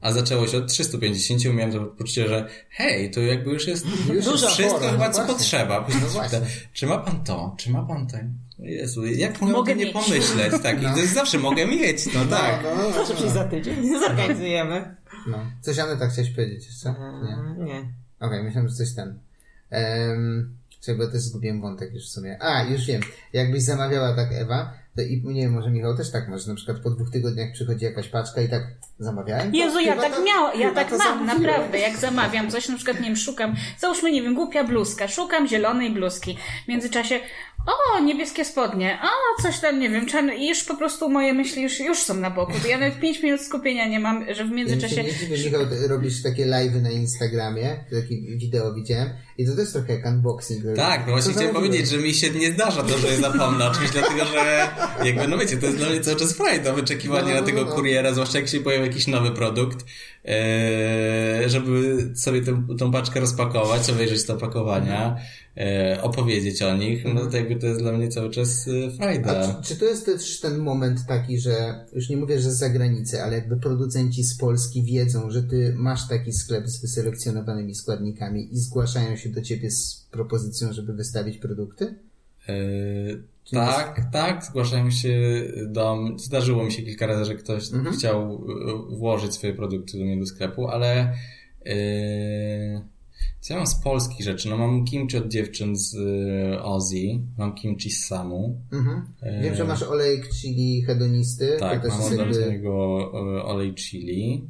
A zaczęło się od 350 i miałem to poczucie, że hej, to jakby już jest Już Dużo. wszystko chyba, no co właśnie. potrzeba. No czy ma pan to? Czy ma pan ten? Jezu, jak mogę, Mogę nie mieć. pomyśleć? Tak, i to jest zawsze mogę mieć, no tak. No, no, no, Proszę przyjść za tydzień, zorganizujemy. no. Coś Aneta chciałeś powiedzieć jeszcze? Nie. Nie. Okej, myślałem, że coś ten. Um, Czekaj, bo też zgubiłem wątek już w sumie. A, już wiem. Jakbyś zamawiała tak Ewa, to i nie wiem, może Michał też tak może. Na przykład po dwóch tygodniach przychodzi jakaś paczka i tak zamawiałem. to? Jezu, ja tak to- miałam, ja tak mam, zamówiłem. naprawdę. Jak zamawiam coś, na przykład, nie wiem, szukam, załóżmy, nie wiem, głupia bluzka, szukam zielonej bluzki. W międzyczasie, o, niebieskie spodnie, o, coś tam, nie wiem, czarne, i już po prostu moje myśli już, już są na boku. Ja nawet pięć minut skupienia nie mam, że w Ja mi międzyczasie... się nie dziwię, Michał, robisz takie live'y na Instagramie, takie wideo widziałem i to też trochę jak unboxing. Tak, no właśnie chciałem powiedzieć, że mi się nie zdarza to, że je zapomnę o czymś, dlatego że jakby, no wiecie, to jest dla mnie cały czas frajda, wyczekiwanie No, na tego no. kuriera, zwłaszcza jak się pojawi jakiś nowy produkt, e, żeby sobie tę, tą paczkę rozpakować, obejrzeć z opakowania, e, opowiedzieć o nich, no to jakby to jest dla mnie cały czas e, A frajda. czy, czy to jest też ten moment taki, że już nie mówię, że z zagranicy, ale jakby producenci z Polski wiedzą, że ty masz taki sklep z wyselekcjonowanymi składnikami i zgłaszają się do ciebie z propozycją, żeby wystawić produkty? E, tak, tak, zgłaszają się do Zdarzyło mi się kilka razy, że ktoś chciał e, włożyć swoje produkty do mnie do sklepu, ale e, co ja mam z polskich rzeczy? No mam kimchi od dziewczyn z Ozzy, mam kimchi z Samu. Mhm. Wiem, że masz olejek chili hedonisty. Tak, mam jest od niego olej chili.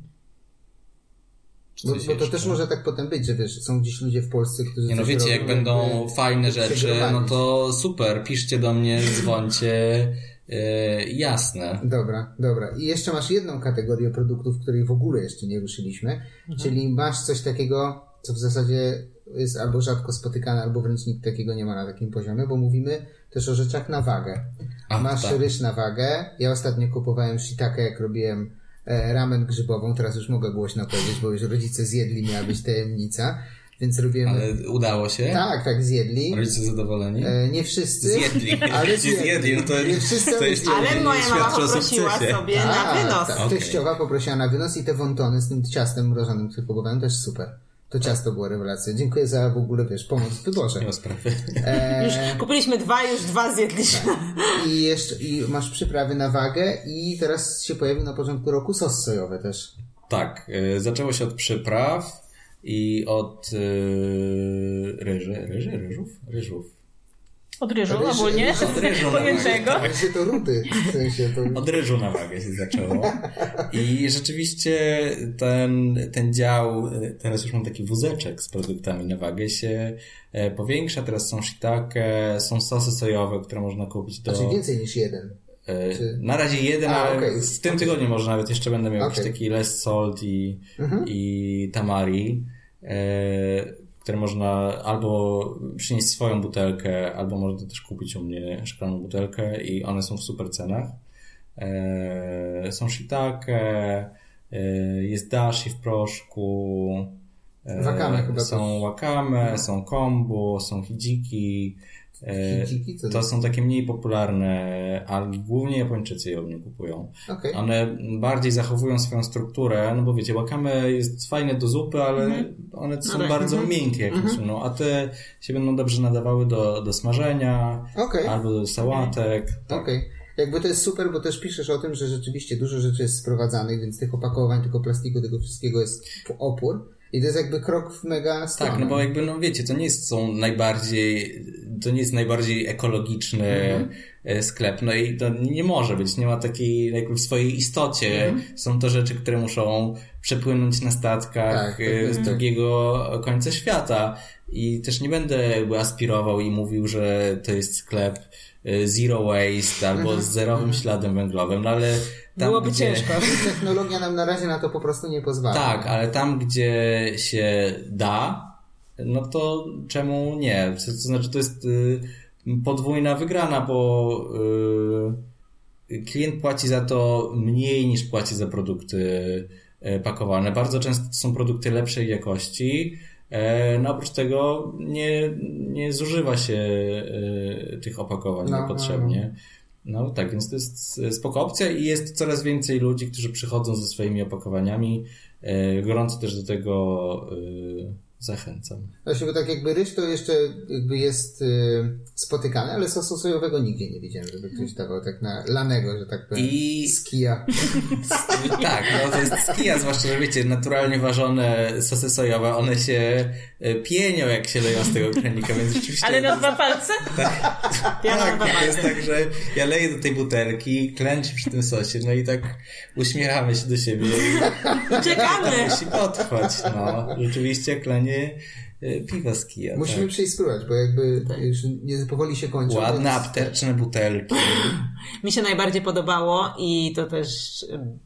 Bo, coś bo to też może tak potem być, że wiesz, są gdzieś ludzie w Polsce, którzy Nie no wiecie, robią, jak będą jakby fajne rzeczy, no to super, piszcie do mnie, dzwońcie, e, jasne. Dobra, dobra. I jeszcze masz jedną kategorię produktów, której w ogóle jeszcze nie ruszyliśmy, Mhm. czyli masz coś takiego, co w zasadzie jest albo rzadko spotykane, albo wręcz nikt takiego nie ma na takim poziomie, bo mówimy też o rzeczach na wagę. A, masz tak. ryż na wagę. Ja ostatnio kupowałem shiitake, jak robiłem ramen grzybową, teraz już mogę głośno powiedzieć, bo już rodzice zjedli, miała być tajemnica, więc robiłem... Ale udało się? Tak, tak, zjedli. Rodzice zadowoleni? E, nie wszyscy. Zjedli. Ale zjedli. zjedli, no to, Nie wszyscy, to ale jeszcze. Ale moja mama poprosiła sukcesie. sobie na Tak, wynos. Tak, Okej. teściowa poprosiła na wynos i te wontony z tym ciastem mrożonym, które kupowałem, też super. To ciasto było rewelacja. Dziękuję za w ogóle, wiesz, pomoc w wyborze. Nie ma sprawy. Już kupiliśmy dwa, już dwa zjedliśmy. I jeszcze i masz przyprawy na wagę i teraz się pojawił na początku roku sos sojowy też. Tak, y, zaczęło się od przypraw i od y, ryży, ryży, ryżów? Ryżów. Od ryżu Ryż- ogólnie, ryż- ryżu, pojętego. Ale się to rudy. W sensie to... Od ryżu na wagę się zaczęło. I rzeczywiście ten, ten dział, teraz już mam taki wózeczek z produktami na wagę, się e, powiększa. Teraz są shiitake, są sosy sojowe, które można kupić do... Znaczy więcej niż jeden. E, Czy- Na razie jeden, A, ale okej. w tym tygodniu może nawet jeszcze będę miał Okej. jakiś taki less salt i, Mhm. i tamari, e, które można albo przynieść swoją butelkę, albo można też kupić u mnie szklaną butelkę i one są w super cenach. E, są shiitake, e, jest dashi w proszku, E, Wakame chyba Są wakame, są kombo, są hidziki. E, to są takie mniej popularne algi. Głównie Japończycy je od mnie kupują. Okej. One bardziej zachowują swoją strukturę, no bo wiecie, wakame jest fajne do zupy, ale Mhm. one są tak. bardzo miękkie jak no, a te się będą dobrze nadawały do, do smażenia Okej. albo do sałatek. Tak. Okej. Jakby to jest super, bo też piszesz o tym, że rzeczywiście dużo rzeczy jest sprowadzanych, więc tych opakowań, tylko plastiku, tego wszystkiego jest opór. I to jest jakby krok w mega stronę. Tak, no bo jakby, no wiecie, to nie jest, są najbardziej, to nie jest najbardziej ekologiczny Mhm. e, sklep, no i to nie może być, nie ma takiej, jakby w swojej istocie Mhm. są to rzeczy, które muszą przepłynąć na statkach Tak, tak, e, tak, z drugiego końca świata i też nie będę jakby aspirował i mówił, że to jest sklep zero waste albo Mhm. z zerowym śladem węglowym, no ale tam, Byłoby gdzie... ciężko. Technologia nam na razie na to po prostu nie pozwala. Tak, ale tam, gdzie się da, no to czemu nie? To znaczy, to jest y, podwójna wygrana, bo y, klient płaci za to mniej niż płaci za produkty y, pakowane. Bardzo często to są produkty lepszej jakości. E, No oprócz tego nie, nie zużywa się y, tych opakowań No, niepotrzebnie. No tak, więc to jest spoko opcja i jest coraz więcej ludzi, którzy przychodzą ze swoimi opakowaniami. E, Gorąco też do tego e, zachęcam. Właśnie, bo tak jakby ryż to jeszcze jakby jest y, spotykany, ale sosu sojowego nigdzie nie widziałem, żeby ktoś dawał tak na lanego, że tak powiem. I- Z kija. tak, no to jest skija, zwłaszcza, że wiecie, naturalnie ważone sosy sojowe, one się e, pienią, jak się leją z tego kranika, więc rzeczywiście... Ale na dwa palce? Piana Tak, to jest tak, że ja leję do tej butelki, klęczę przy tym sosie, no i tak uśmiechamy się do siebie i Czekamy! musi potrwać, no. Rzeczywiście klenie e, piwa z kija. Musimy tak. przyjść spróbować, bo jakby już nie, powoli się kończy. Ładne, apteczne butelki. Mi się najbardziej podobało i to też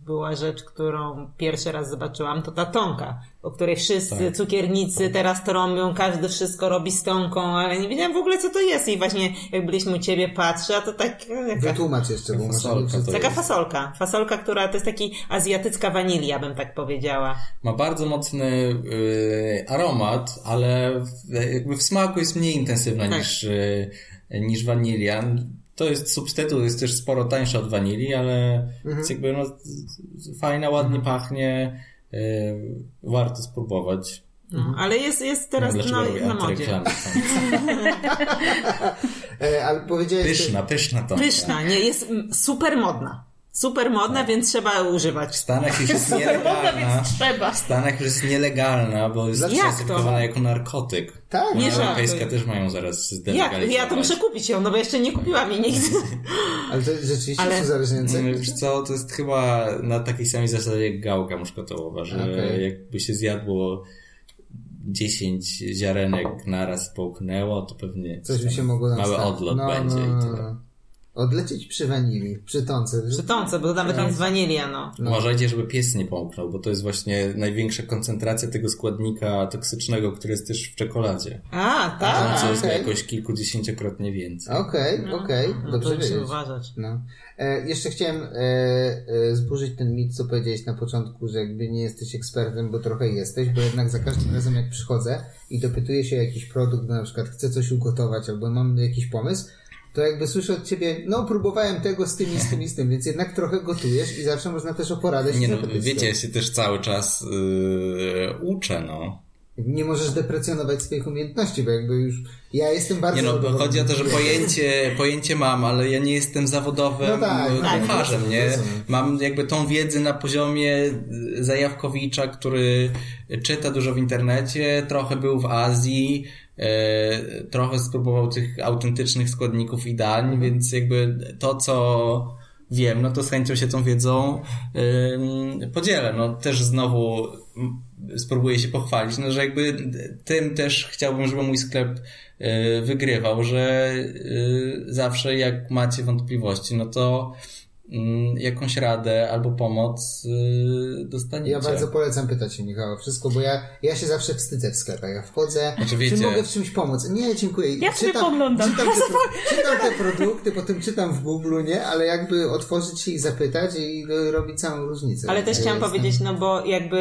była rzecz, którą pierwszy raz zobaczyłam, to ta tonka, o której wszyscy Tak. cukiernicy teraz to robią, każdy wszystko robi z tonką, ale nie wiedziałam w ogóle co to jest i właśnie jak byliśmy u ciebie patrzę, a to tak jaka, Wytłumacz jeszcze, bo Fasolka to taka jest. fasolka. Fasolka, która to jest taki azjatycka wanilia, bym tak powiedziała. Ma bardzo mocny y, aromat, ale w, jakby w smaku jest mniej intensywna Tak. niż, y, niż wanilia. To jest substytut, jest też sporo tańsza od wanilii, ale jest jakby no, fajna, ładnie pachnie. Y, warto spróbować. No, ale jest, jest teraz Dlaczego na, na modzie. E, ale powiedziałeś... Pyszna, pyszna to. Pyszna, nie, jest mm, super modna. Super modna, więc trzeba W używać. Stanach już jest nielegalna. więc trzeba. W Stanach już jest nielegalna, bo jest klasyfikowana jako narkotyk. Tak, Nie Unia żartuj. Europejska też mają zaraz Jak? zdelegalizować. Ja to muszę kupić ją, no bo jeszcze nie kupiłam jej nigdy. ale to rzeczywiście Ale- jest uzależniające. Mm, Wiesz co, to jest chyba na takiej samej zasadzie jak gałka muszkatołowa, że Okej. jakby się zjadło 10 ziarenek naraz połknęło, to pewnie Coś by się mogło stać. odlot będzie i tyle. Odlecieć przy wanilii, przy tonce. Przy tonce, bo nawet nie jest wanilia, no. Uważajcie, żeby pies nie połknął, bo to jest właśnie największa koncentracja tego składnika toksycznego, który jest też w czekoladzie. A, Tam tak. co jest okej. jakoś kilkudziesięciokrotnie więcej. Okej, okej, No dobrze to musimy wiedzieć. uważać. No. E, jeszcze chciałem e, e, zburzyć ten mit, co powiedziałeś na początku, że jakby nie jesteś ekspertem, bo trochę jesteś, bo jednak za każdym razem jak przychodzę i dopytuję się o jakiś produkt, na przykład chcę coś ugotować albo mam jakiś pomysł, to jakby słyszę od ciebie, no próbowałem tego z tym i z tym i z tym, więc jednak trochę gotujesz i zawsze można też o poradę się Nie no, wiecie, ja się też cały czas yy, uczę, no. Nie możesz deprecjonować swoich umiejętności, bo jakby już ja jestem bardzo... Nie no, bo chodzi o to, że pojęcie, pojęcie mam, ale ja nie jestem zawodowym No tak, e, tak, kucharzem, rozumiem, nie? rozumiem. Mam jakby tą wiedzę na poziomie e, Zajawkowicza, który czyta dużo w internecie, trochę był w Azji, trochę spróbował tych autentycznych składników i dań, więc jakby to, co wiem, no to z chęcią się tą wiedzą ym, podzielę. No też znowu spróbuję się pochwalić, no że jakby tym też chciałbym, żeby mój sklep y, wygrywał, że y, zawsze jak macie wątpliwości, no to jakąś radę albo pomoc yy, dostaniecie. Ja bardzo polecam pytać się Michała wszystko, bo ja, ja się zawsze wstydzę w sklepach. Ja wchodzę, Znaczy, wiecie- czy mogę w czymś pomóc? Nie, dziękuję. Ja sobie poglądam. Czytam te, czytam te produkty, potem czytam w Google, nie? Ale jakby otworzyć się i zapytać i y, robić całą różnicę. Ale też Ja chciałam jestem- powiedzieć, no bo jakby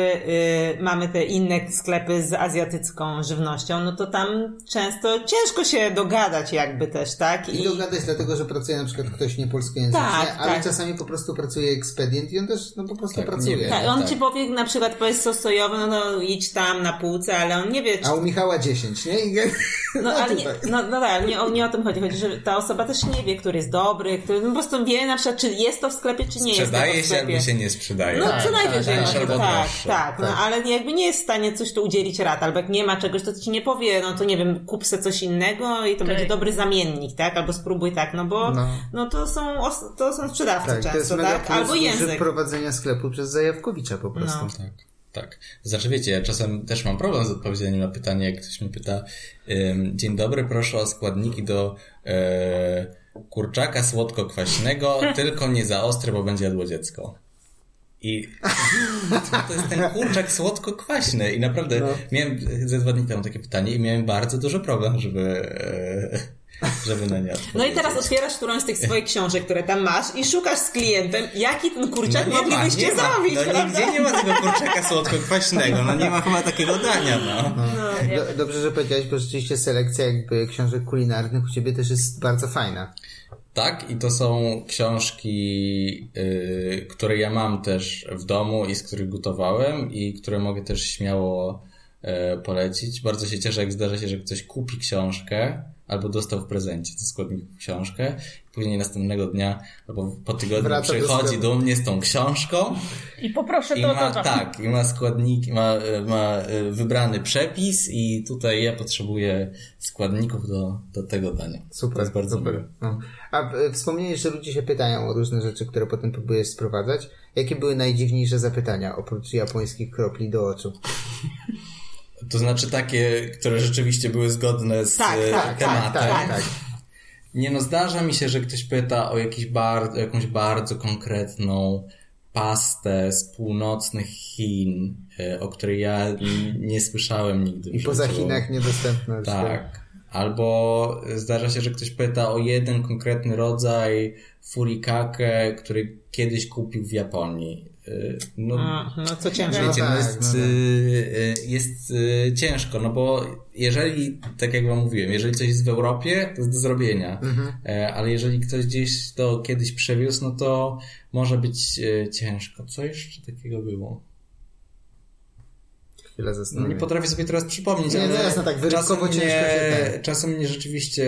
y, mamy te inne sklepy z azjatycką żywnością, no to tam często ciężko się dogadać jakby też, tak? I dogadać dlatego, że pracuje na przykład ktoś niepolskojęzyczny, Tak, ale tak. Czasami po prostu pracuje ekspedient i on też no po prostu Tak, pracuje. Tak, on Tak. ci powie na przykład powiedz sos sojowy, no to idź tam na półce, ale on nie wie, czy A u Michała 10, nie? I... No, ale nie, no, no tak, nie, o- nie o tym chodzi. Chodzi, że ta osoba też nie wie, który jest dobry, który no, po prostu wie na przykład, czy jest to w sklepie, czy nie jest to Sprzedaje się albo się nie sprzedaje. No co najwyżej, tak, no, tak, droższe. tak, no, Tak. ale jakby nie jest w stanie coś tu udzielić rad, albo jak nie ma czegoś, to ci nie powie, no to nie wiem, kup se coś innego i to Tak. będzie dobry zamiennik, tak, albo spróbuj tak, no bo no, No. to są to są sprzedawcy Tak, to jest często, mega tak, plus albo język. prowadzenia sklepu przez Zajawkowicza po prostu. No. Tak, tak. Znaczy wiecie, ja czasem też mam problem z odpowiedzeniem na pytanie, jak ktoś mnie pyta Dzień dobry, proszę o składniki do e, kurczaka słodko-kwaśnego, tylko nie za ostre, bo będzie jadło dziecko. I to, to jest ten kurczak słodko-kwaśny i naprawdę No. miałem ze dwa dni temu takie pytanie i miałem bardzo duży problem, żeby, e, żeby na nie odpowiedzieć. No i teraz otwierasz którąś z tych swoich książek, które tam masz i szukasz z klientem, jaki ten kurczak No nie ma, moglibyście ma. zrobić, No prawda? nigdzie nie ma tego kurczaka słodko-kwaśnego, no nie ma chyba takiego dania, no. Do, dobrze, że powiedziałeś, bo rzeczywiście selekcja jakby książek kulinarnych u Ciebie też jest bardzo fajna. Tak, i to są książki, y, które ja mam też w domu i z których gotowałem i które mogę też śmiało polecić. Bardzo się cieszę, jak zdarza się, że ktoś kupi książkę albo dostał w prezencie ze składników książkę później następnego dnia albo po tygodniu Wraca do przychodzi sklepu. do mnie z tą książką I poproszę i to, ma, to, to. tak, i ma składniki, ma, ma y, wybrany przepis i tutaj ja potrzebuję składników do, do tego dania. Super, To jest bardzo super. No. A e, wspomniałeś, że ludzie się pytają o różne rzeczy, które potem próbujesz sprowadzać. Jakie były najdziwniejsze zapytania oprócz japońskich kropli do oczu? To znaczy takie, które rzeczywiście były zgodne z Tak, e, tak, tematem. tak, tak, tak. Nie no, zdarza mi się, że ktoś pyta o jakiś bar, jakąś bardzo konkretną pastę z północnych Chin, e, o której ja nie słyszałem nigdy. I poza. Chinach niedostępne. już Tak. Albo zdarza się, że ktoś pyta o jeden konkretny rodzaj furikake, który kiedyś kupił w Japonii. Y, No, A, no co ciężko. No Wiecie, no tak, jest, no tak. y, y, jest ciężko, no bo jeżeli, tak jak wam mówiłem, jeżeli coś jest w Europie, to jest do zrobienia, Mhm. E, ale jeżeli ktoś gdzieś to kiedyś przewiózł, no to może być ciężko. Co jeszcze takiego było? Chwilę No, zastanowię. nie potrafię sobie teraz przypomnieć, Nie, ale no jasne, tak, czasem, mnie, się tak. czasem mnie rzeczywiście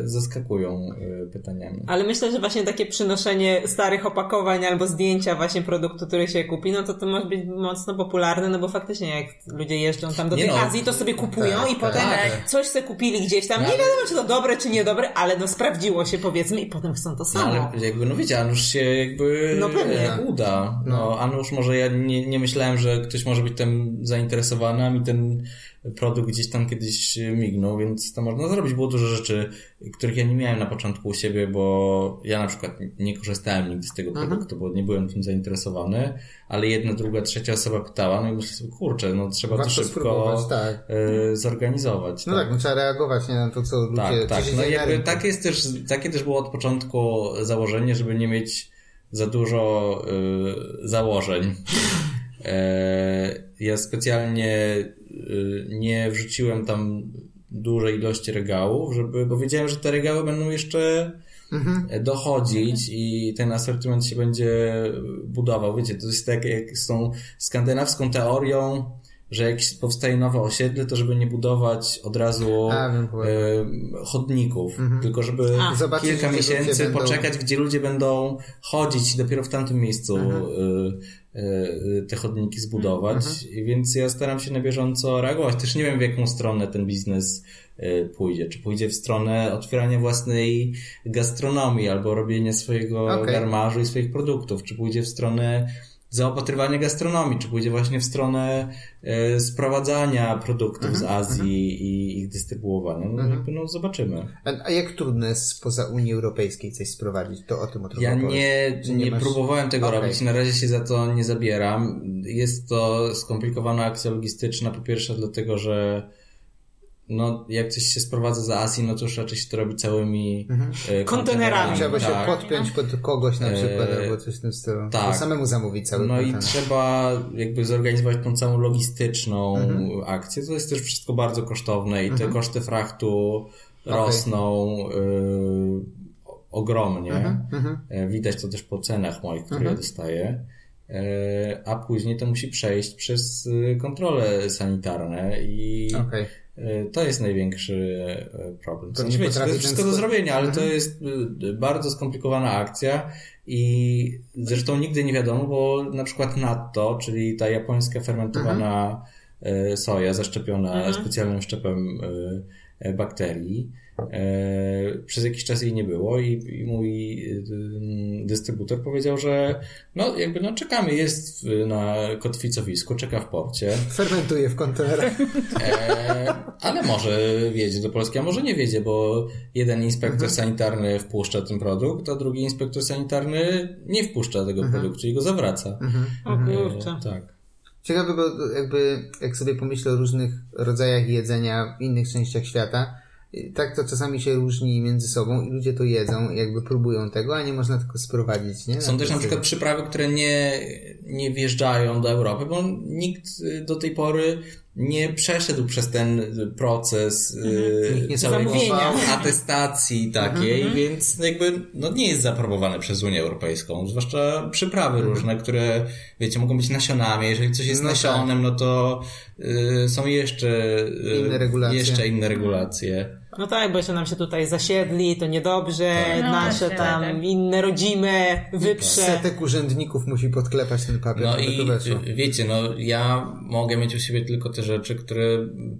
e, zaskakują e, pytaniami. Ale myślę, że właśnie takie przynoszenie starych opakowań albo zdjęcia właśnie produktu, który się kupi, no to to może być mocno popularne, no bo faktycznie jak ludzie jeżdżą tam do Nie tej no. Azji, to sobie kupują Tak, i tak, potem tak. coś se kupili gdzieś tam. No, Nie ale- wiadomo, czy to dobre, czy niedobre, ale no sprawdziło się powiedzmy i potem chcą to No samo. ale jakby, no wiecie, Anusz się jakby No pewnie. uda. No, Anusz może ja nie, nie myślałem, że ktoś może być tym zainteresowany, a mi ten produkt gdzieś tam kiedyś mignął, więc to można zrobić. Było dużo rzeczy, których ja nie miałem na początku u siebie, bo ja na przykład nie korzystałem nigdy z tego Mhm. produktu, bo nie byłem tym zainteresowany, ale jedna, druga, trzecia osoba pytała, no i myślę sobie, kurczę, no trzeba Warto to szybko tak. e, zorganizować. No tak, no trzeba reagować nie, na to, co ludzie... Tak, tak. No jakby takie jest też, takie też było od początku założenie, żeby nie mieć za dużo y, założeń. E, ja specjalnie y, nie wrzuciłem tam dużej ilości regałów, żeby, bo wiedziałem, że te regały będą jeszcze Mhm. dochodzić i ten asortyment się będzie budował. Wiecie, to jest tak jak z tą skandynawską teorią, że jak powstaje nowe osiedle, to żeby nie budować od razu A, e, chodników, tylko żeby A. Zobaczyć, kilka miesięcy będą- poczekać, gdzie ludzie będą chodzić i dopiero w tamtym miejscu Mhm. e, te chodniki zbudować. I Więc ja staram się na bieżąco reagować. Też nie wiem, w jaką stronę ten biznes e, pójdzie. Czy pójdzie w stronę otwierania własnej gastronomii albo robienia swojego Okej. garmarzu i swoich produktów, czy pójdzie w stronę zaopatrywanie gastronomii, czy pójdzie właśnie w stronę e, sprowadzania produktów z Azji i ich dystrybuowania. No, jakby, no zobaczymy. A, a jak trudno jest spoza Unii Europejskiej coś sprowadzić? To o tym o Ja nie, Czy nie, masz- próbowałem tego Okej. robić, na razie się za to nie zabieram. Jest to skomplikowana akcja logistyczna, po pierwsze dlatego, że no, jak coś się sprowadza z Azji, no to już raczej się to robi całymi e, Kontenerami. Trzeba się tak. podpiąć pod kogoś na przykład, Eee, albo coś w tym stylu. tak. Albo samemu zamówić cały No i kontener. trzeba jakby zorganizować tą całą logistyczną Mhm. akcję. To jest też wszystko bardzo kosztowne i te koszty frachtu rosną y, ogromnie. Mhm. E, Widać to też po cenach moich, które ja dostaję. E, A później to musi przejść przez y, kontrole sanitarne i Okej. e, to jest największy e, problem. To nie wiecie, to jest wszystko do zrobienia, ale to jest bardzo skomplikowana akcja i zresztą nigdy nie wiadomo, bo na przykład natto, czyli ta japońska fermentowana e, soja zaszczepiona specjalnym szczepem e, e, bakterii, e, przez jakiś czas jej nie było i, i mój dystrybutor powiedział, że no jakby no czekamy, jest na kotwicowisku, czeka w porcie. Fermentuje w kontenerach. E, ale może wiedzie do Polski, a może nie wiedzie, bo jeden inspektor sanitarny wpuszcza ten produkt, a drugi inspektor sanitarny nie wpuszcza tego produktu i go zawraca. O kurczę. E, tak. Ciekawe, bo jakby jak sobie pomyślę o różnych rodzajach jedzenia w innych częściach świata, tak to czasami się różni między sobą i ludzie to jedzą, jakby próbują tego, a nie można tylko sprowadzić, nie? Są też na przykład przyprawy, które nie, nie wjeżdżają do Europy, bo nikt y, do tej pory nie przeszedł przez ten proces y, Nikt nie całej zamówienia. atestacji takiej, więc jakby no nie jest zaaprobowane przez Unię Europejską. Zwłaszcza przyprawy różne, które wiecie, mogą być nasionami. Jeżeli coś jest No nasionem, no to y, są jeszcze y, Inne regulacje. jeszcze inne regulacje. No tak, bo jeszcze nam się tutaj zasiedli, to niedobrze, No nasze właśnie, tam tak. inne rodzime wyprze. Setek urzędników musi podklepać ten papier, No i weszło. y, wiecie, no ja mogę mieć u siebie tylko te rzeczy, które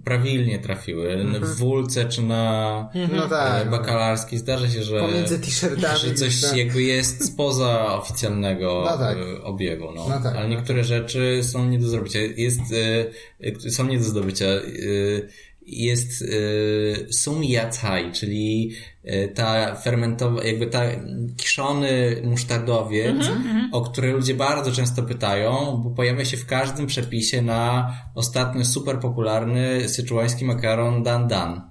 prawilnie trafiły. W wólce czy na No tak. e, bakalarskiej zdarza się, że, Pomiędzy t-shirtami. że coś tak. jakby jest spoza oficjalnego No tak. e, obiegu. No. No tak, Ale no niektóre rzeczy są nie do zrobicia. Jest, e, są nie do zdobycia. E, Jest e, sum yacai, czyli e, ta fermentowa, jakby ta kiszony musztardowiec, o który ludzie bardzo często pytają, bo pojawia się w każdym przepisie na ostatnio super popularny syczuański makaron dan dan.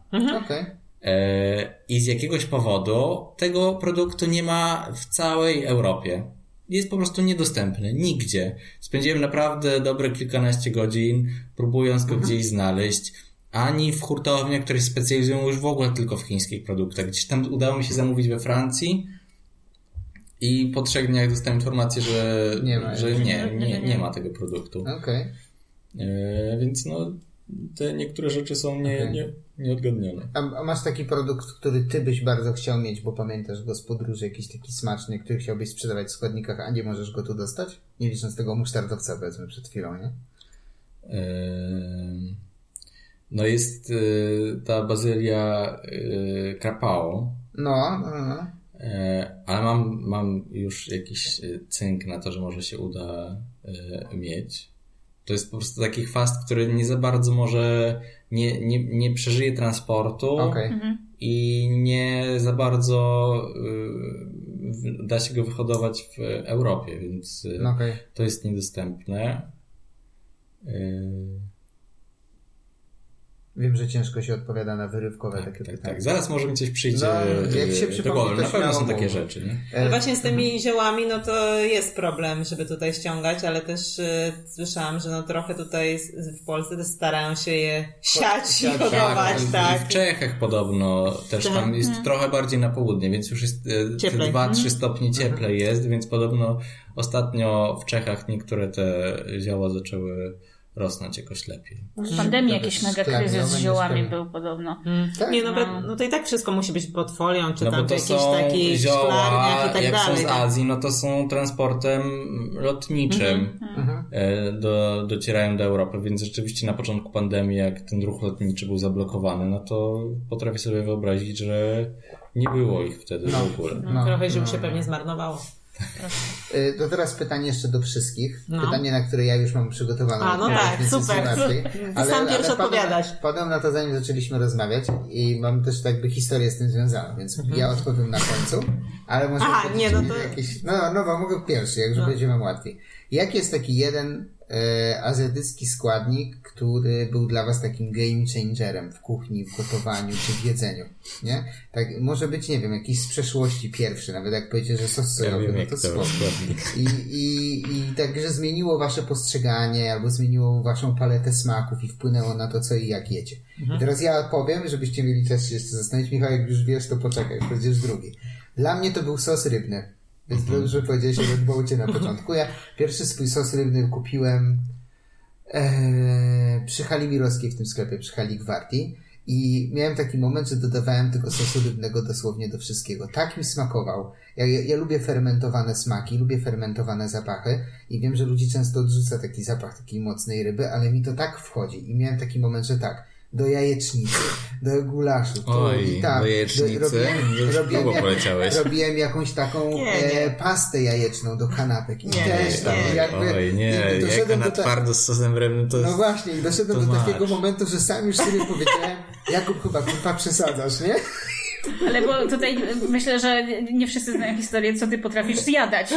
Okej. E, I z jakiegoś powodu tego produktu nie ma w całej Europie. Jest po prostu niedostępny. Nigdzie. Spędziłem naprawdę dobre kilkanaście godzin, próbując go gdzieś znaleźć. Ani w hurtowniach, które się specjalizują już w ogóle tylko w chińskich produktach. Gdzieś tam udało mi się zamówić we Francji i po trzech dniach dostałem informację, że Nie ma że nie, nie, nie ma tego produktu. Okej. E, więc no, te niektóre rzeczy są nie, Okej. nie, nieodgadnione. A, a masz taki produkt, który ty byś bardzo chciał mieć, bo pamiętasz go z podróży, jakiś taki smaczny, który chciałbyś sprzedawać w składnikach, a nie możesz go tu dostać? Nie licząc tego musztardowca, powiedzmy, przed chwilą, nie? Em, No jest y, ta bazylia y, Krapao, No, no, no. e, ale mam, mam już jakiś y, cynk na to, że może się uda y, mieć. To jest po prostu taki chwast, który nie za bardzo może, nie, nie, nie przeżyje transportu Okej. i nie za bardzo y, da się go wyhodować w Europie, więc y, No, okej. to jest niedostępne. Y, Wiem, że ciężko się odpowiada na wyrywkowe Tak, takie tak, pytania. tak. Zaraz może mi coś przyjdzie No, jak się e, do głowy. Na pewno są takie rzeczy, nie? Ale E, właśnie z tymi ziołami, no to jest problem, żeby tutaj ściągać, ale też y, słyszałam, że no trochę tutaj w Polsce też starają się je siać i hodować, tak. I w Czechach podobno też Tak. tam jest trochę bardziej na południe, więc już jest e, te Cieplej. 2-3 stopnie cieplej jest, więc podobno ostatnio w Czechach niektóre te zioła zaczęły rosnąć jakoś lepiej. W pandemii jakiś mega kryzys z ziołami był podobno. Tak? Nie, no, be- no to i tak wszystko musi być pod folią, czy No tam są takich zioła, i tak jak dalej. są z Azji, no to są transportem lotniczym. Mhm. e, Do, docierają do Europy, więc rzeczywiście na początku pandemii, jak ten ruch lotniczy był zablokowany, no to potrafię sobie wyobrazić, że nie było ich wtedy w ogóle. No, trochę ziół się pewnie zmarnowało. Y, To teraz pytanie jeszcze do wszystkich. No. Pytanie, na które ja już mam przygotowane. A, no tak, super. łatwiej. Ty sam pierwszy odpowiadasz. Padłem na to, zanim zaczęliśmy rozmawiać i mam też jakby historię z tym związaną, więc ja odpowiem na końcu, ale może Mhm. Aha, nie, no to- jakieś... No, no, bo mogę pierwszy, jak już No. będzie łatwiej. Jaki jest taki jeden azjatycki składnik, który był dla was takim game changerem w kuchni, w gotowaniu czy w jedzeniu, nie? Tak, może być, nie wiem, jakiś z przeszłości pierwszy, nawet jak powiecie, że sos Ja sojowy, wiem, no to składnik. I, i, I także zmieniło wasze postrzeganie, albo zmieniło waszą paletę smaków i wpłynęło na to, co i jak jecie. I teraz ja powiem, żebyście mieli czas się jeszcze zastanowić. Michał, jak już wiesz, to poczekaj, będziesz drugi. Dla mnie to był sos rybny. Więc dobrze powiedziałeś, że było cię na początku. Ja pierwszy swój sos rybny kupiłem e, przy hali Mirowskiej w tym sklepie, przy hali Gwardi. I miałem taki moment, że dodawałem tego sosu rybnego dosłownie do wszystkiego. Tak mi smakował. Ja, ja, ja lubię fermentowane smaki, lubię fermentowane zapachy i wiem, że ludzi często odrzuca taki zapach takiej mocnej ryby, ale mi to tak wchodzi. I miałem taki moment, że tak, do jajecznicy, do gulaszu, Oj, i tam. do jajecznicy? robiłem, Już robiłem, długo jak, robiłem jakąś taką Nie, e, nie. pastę jajeczną do kanapek i Nie, też tam nie. jakby... Oj, nie, i jajka doszedłem na ta- twardo z sosem rybnym to no właśnie, i doszedłem to do masz. takiego momentu, że sam już sobie powiedziałem, Jakub chyba kurwa przesadzasz, nie? Ale bo tutaj myślę, że nie wszyscy znają historię, co ty potrafisz zjadać.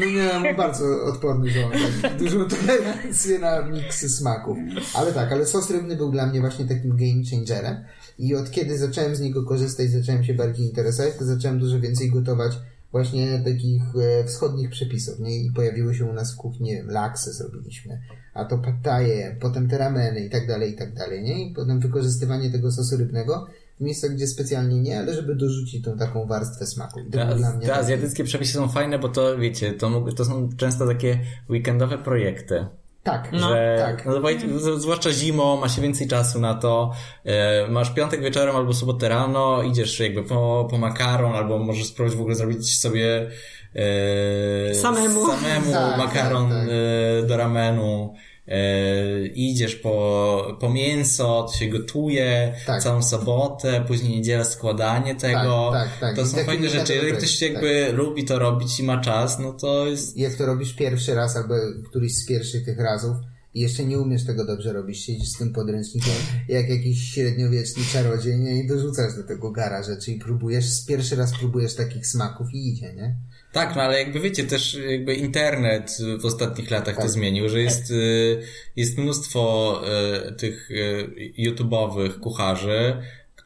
No nie, mam bardzo odporny żołądek. Dużą tolerancję na miksy smaków. Ale tak, ale sos rybny był dla mnie właśnie takim game changerem. I od kiedy zacząłem z niego korzystać, zacząłem się bardziej interesować, to zacząłem dużo więcej gotować właśnie takich e, wschodnich przepisów, nie? I pojawiły się u nas w kuchni, nie wiem, laksy zrobiliśmy, a to pataje, potem te rameny i tak dalej, i tak dalej, nie? I potem wykorzystywanie tego sosu rybnego w miejscach, gdzie specjalnie nie, ale żeby dorzucić tą taką warstwę smaku. I to dla mnie te taki- azjatyckie przepisy są fajne, bo to wiecie, to, mógł- to są często takie weekendowe projekty. Tak, No, że, tak. no, zwłaszcza zimą, ma się więcej czasu na to. E, masz piątek wieczorem albo sobotę rano, idziesz jakby po, po makaron, albo możesz spróbować w ogóle zrobić sobie e, Samemu. samemu Tak, makaron tak, tak. E, do ramenu. E, idziesz po, po mięso, to się gotuje Tak. całą sobotę, później niedziela składanie tego. Tak, tak, tak. To I są fajne rzeczy. Jeżeli ktoś projekt, jakby lubi to robić i ma czas, no to jest Jak to robisz pierwszy raz albo któryś z pierwszych tych razów i jeszcze nie umiesz tego dobrze robić, siedzisz z tym podręcznikiem jak jakiś średniowieczny czarodziej nie? i dorzucasz do tego gara rzeczy i próbujesz, pierwszy raz próbujesz takich smaków i idzie, nie? Tak, no ale jakby wiecie, też jakby internet w ostatnich latach Tak. to zmienił, że jest, y, jest mnóstwo y, tych y, YouTube'owych kucharzy,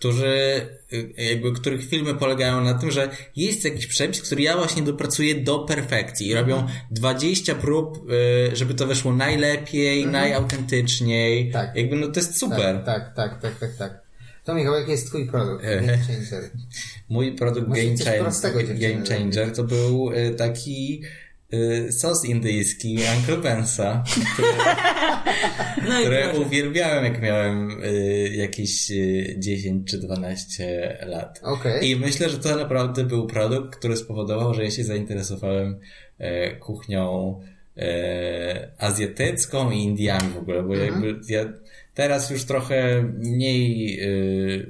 którzy, y, jakby, których filmy polegają na tym, że jest jakiś przepis, który ja właśnie dopracuję do perfekcji i robią 20 prób, y, żeby to weszło najlepiej, najautentyczniej. Tak. Jakby no to jest super. Tak, tak, tak, tak, tak. tak. To Michał, jaki jest twój produkt? E. Game changer. Mój produkt Game, coś Changer, prostego Game Changer to był y, taki y, sos indyjski Uncle Bensa, który, No które proszę. uwielbiałem jak miałem y, jakieś y, 10 czy 12 lat. Okej. I myślę, że to naprawdę był produkt, który spowodował, że ja się zainteresowałem e, kuchnią e, azjatycką i Indiami w ogóle, bo jakby ja teraz już trochę mniej,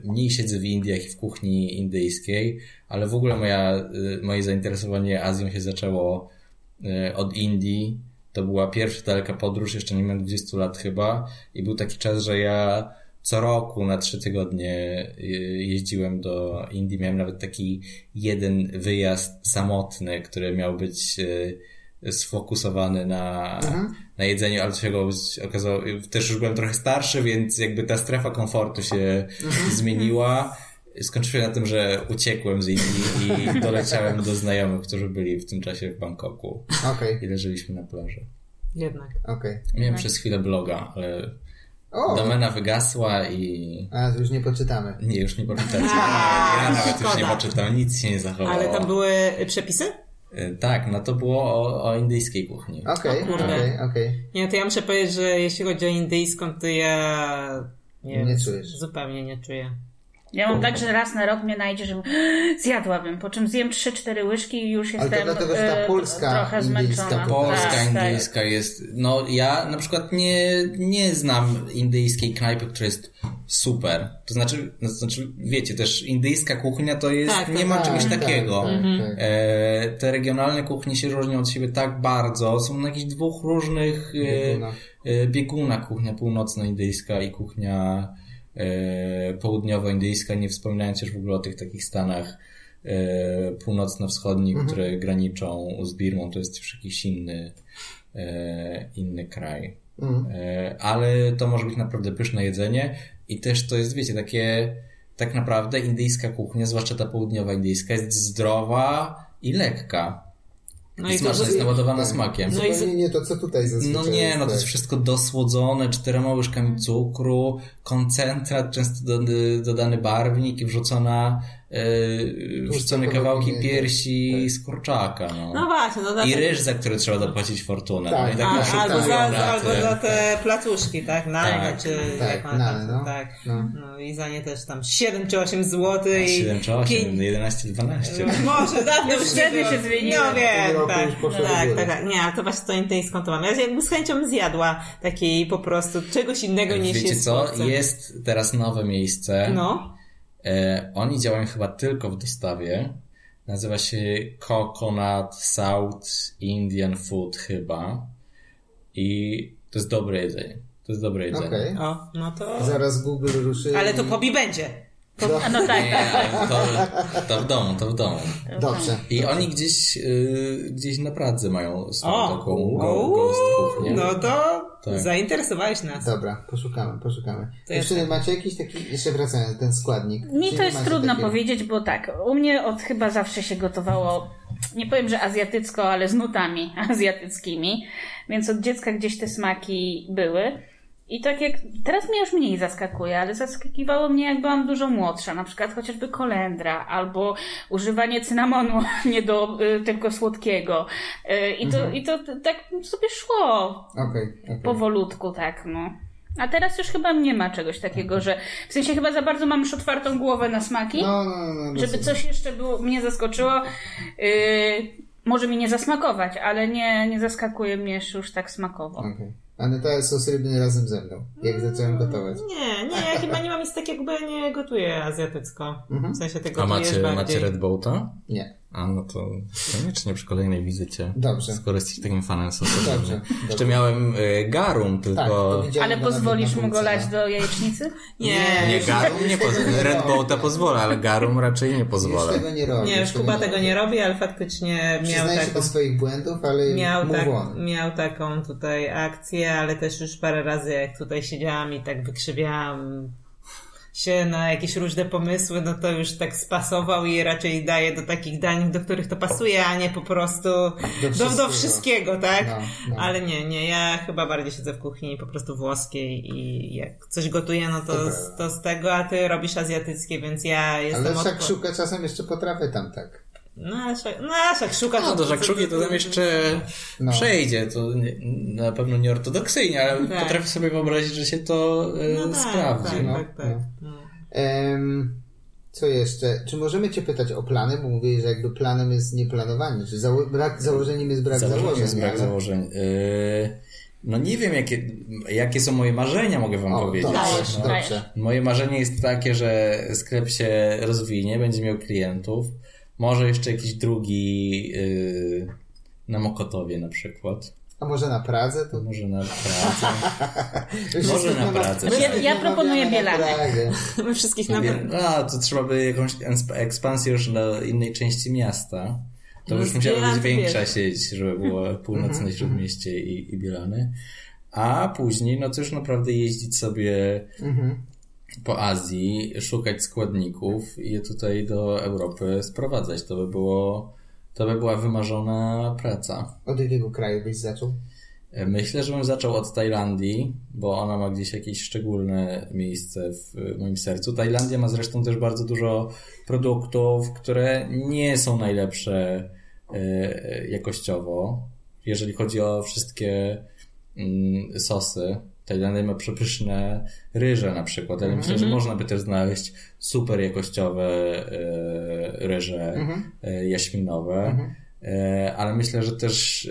mniej siedzę w Indiach i w kuchni indyjskiej, ale w ogóle moja, moje zainteresowanie Azją się zaczęło od Indii. To była pierwsza daleka podróż, jeszcze nie miałem 20 lat chyba i był taki czas, że ja co roku na trzy tygodnie y, jeździłem do Indii. Miałem nawet taki jeden wyjazd samotny, który miał być y, sfokusowany na, na jedzeniu, ale się okazało, też już byłem trochę starszy, więc jakby ta strefa komfortu się zmieniła. Skończyło się na tym, że uciekłem z Indii i doleciałem do znajomych, którzy byli w tym czasie w Bangkoku Okej, i leżeliśmy na plaży. Jednak. okej. Miałem przez chwilę bloga, ale O! domena wygasła i A, to już nie poczytamy. nie, już nie poczytacie. A, Ja nawet już nie poczytam, nic się nie zachowało. Ale tam były przepisy? Y, Tak, no to było o, o indyjskiej kuchni. Okej, okej, okej. Nie, to ja muszę powiedzieć, że jeśli chodzi o indyjską, to ja nie, Nie czujesz. zupełnie nie czuję. Ja mam tak, że raz na rok mnie najdzie, że zjadłabym, po czym zjem 3-4 łyżki i już Ale to jestem dlatego, że ta e, polska trochę indyjska zmęczona. Polska, Tak, tak. indyjska jest. No ja na przykład nie, nie znam indyjskiej knajpy, która jest super. To znaczy, no, to znaczy, wiecie, też indyjska kuchnia to jest, Tak, nie tak, ma tak, czegoś tak, takiego. tak, tak. E, te regionalne kuchnie się różnią od siebie tak bardzo. Są na jakichś dwóch różnych Biegunach. e, e, biegunach. Kuchnia północnoindyjska i kuchnia e, południowoindyjska, nie wspominając już w ogóle o tych takich stanach e, północno-wschodnich, które graniczą z Birmą. To jest już jakiś inny, e, inny kraj. Mhm. E, ale to może być naprawdę pyszne jedzenie i też to jest, wiecie, takie tak naprawdę indyjska kuchnia, zwłaszcza ta południowa indyjska, jest zdrowa i lekka. No I i to, smaczna, jest naładowana Tak. smakiem. No i Zupełnie nie to, co tutaj zazwyczaj No nie, no to jest tak. wszystko dosłodzone czterema łyżkami cukru, koncentrat, często dodany barwnik i wrzucona, e, wrzucone kawałki piersi z kurczaka, no. no właśnie, no I ryż, za który trzeba dopłacić fortunę. Tak. no i tak A, albo, za, albo te- za te placuszki, tak? Nane, Tak, czy tak, jak no. tak. No. No. i za nie też tam 7 czy 8 zł i 7 czy 8, pięć- 11, 12. Może dawno już wtedy się zmieniło. No wiem, tak. do Tak, tak, tak. Nie, ale to właśnie to indyjską to mam. Ja jakby z chęcią bym zjadła takiej po prostu czegoś innego niż Wiecie jest co? Jest teraz nowe miejsce. No. E, oni działają chyba tylko w dostawie. Nazywa się Coconut South Indian Food chyba. I to jest dobre jedzenie. To jest dobre jedzenie. Okej. O, no to... Zaraz Google ruszy. Ale to i- pobi będzie. A no tak, Nie, ale to, to w domu, to w domu. Dobrze. I oni gdzieś, y, gdzieś na Pradze mają swoją O, taką ghost kuchnię. No to Tak. zainteresowałeś nas. Dobra, poszukamy, poszukamy. To Jeszcze jest- macie jakiś taki, jeszcze wracając, ten składnik. Mi to jest trudno takiego? powiedzieć, bo tak, u mnie od chyba zawsze się gotowało, nie powiem, że azjatycko, ale z nutami azjatyckimi, więc od dziecka gdzieś te smaki były. I tak jak, teraz mnie już mniej zaskakuje, ale zaskakiwało mnie jak byłam dużo młodsza, na przykład chociażby kolendra, albo używanie cynamonu, nie do y, tylko słodkiego. Y, I to, Mhm. i to tak sobie szło Okej, okej. powolutku, tak, no. A teraz już chyba nie ma czegoś takiego, że w sensie chyba za bardzo mam już otwartą głowę na smaki, No, no, no, no. żeby coś jeszcze było, mnie zaskoczyło. Yy, może mi nie zasmakować, ale nie, nie zaskakuje mnie już tak smakowo. Okej. Aneta sos rybny razem ze mną, jak zacząłem gotować. Nie, nie, ja chyba nie mam nic takiego, bo ja nie gotuję azjatycko. Mhm. W sensie tego A macie, bardziej. macie Red Boata? Nie. A no to koniecznie przy kolejnej wizycie. Dobrze. Skoro jesteś takim fanem sosu. Dobrze, Jeszcze miałem y, garum, Tak, tylko... widziałem Ale pozwolisz mu go lać no. do jajecznicy? Nie, Nie, już, garum nie już pozwolę. Red. Boata pozwolę, ale garum raczej nie Już pozwolę. tego nie robię. nie, już Kuba tego nie robi, ale faktycznie miał Przyznaję się taką, do swoich błędów, ale miał, tak, miał taką tutaj akcję, ale też już parę razy jak tutaj siedziałam i tak wykrzywiałam się na jakieś różne pomysły, no to już tak spasował i raczej daje do takich dań, do których to pasuje, a nie po prostu do, do, wszystkiego. wszystkiego, tak? No, no. Ale nie, nie, ja chyba bardziej siedzę w kuchni po prostu włoskiej i jak coś gotuję, no to, z, to z tego, a ty robisz azjatyckie, więc ja jestem Ale od- szakszukę czasem jeszcze potrafię tam tak. No, no, a szakszuka No do żakszuki to tam jeszcze No. przejdzie. To nie, na pewno nie ortodoksyjnie, ale Tak. potrafię sobie wyobrazić, że się to e, No tak, sprawdzi. tak, no, tak, tak. No. Em, co jeszcze? Czy możemy Cię pytać o plany? Bo mówię, że jakby planem jest nieplanowanie. Czy zało- brak, założeniem jest brak Założenie założeń. jest brak ale- założeń. Yy, no nie wiem, jakie, jakie są moje marzenia, mogę wam O, powiedzieć. Dajesz, No. dajesz. dobrze. Moje marzenie jest takie, że sklep się rozwinie, będzie miał klientów. Może jeszcze jakiś drugi yy, na Mokotowie na przykład. A może na Pradze? To... Może na Pradze. Może na Pradze. Ja- ja proponuję na Bielanek. My wszystkich nawet... wiem, A, to trzeba by jakąś ekspansję już do innej części miasta. To No już musiała być Bielanek, większa wiesz. sieć, żeby było północne śródmieście i, i Bielany. A później, no to już naprawdę jeździć sobie Mhm. Po Azji, szukać składników i je tutaj do Europy sprowadzać. To by było, to by była wymarzona praca. Od jakiego kraju byś zaczął? Myślę, że bym zaczął od Tajlandii, bo ona ma gdzieś jakieś szczególne miejsce w moim sercu. Tajlandia ma zresztą też bardzo dużo produktów, które nie są najlepsze e, jakościowo, jeżeli chodzi o wszystkie mm, sosy. Tajlandia ma przepyszne ryże na przykład, ale myślę, że można by też znaleźć super jakościowe e, ryże e, jaśminowe. E, ale myślę, że też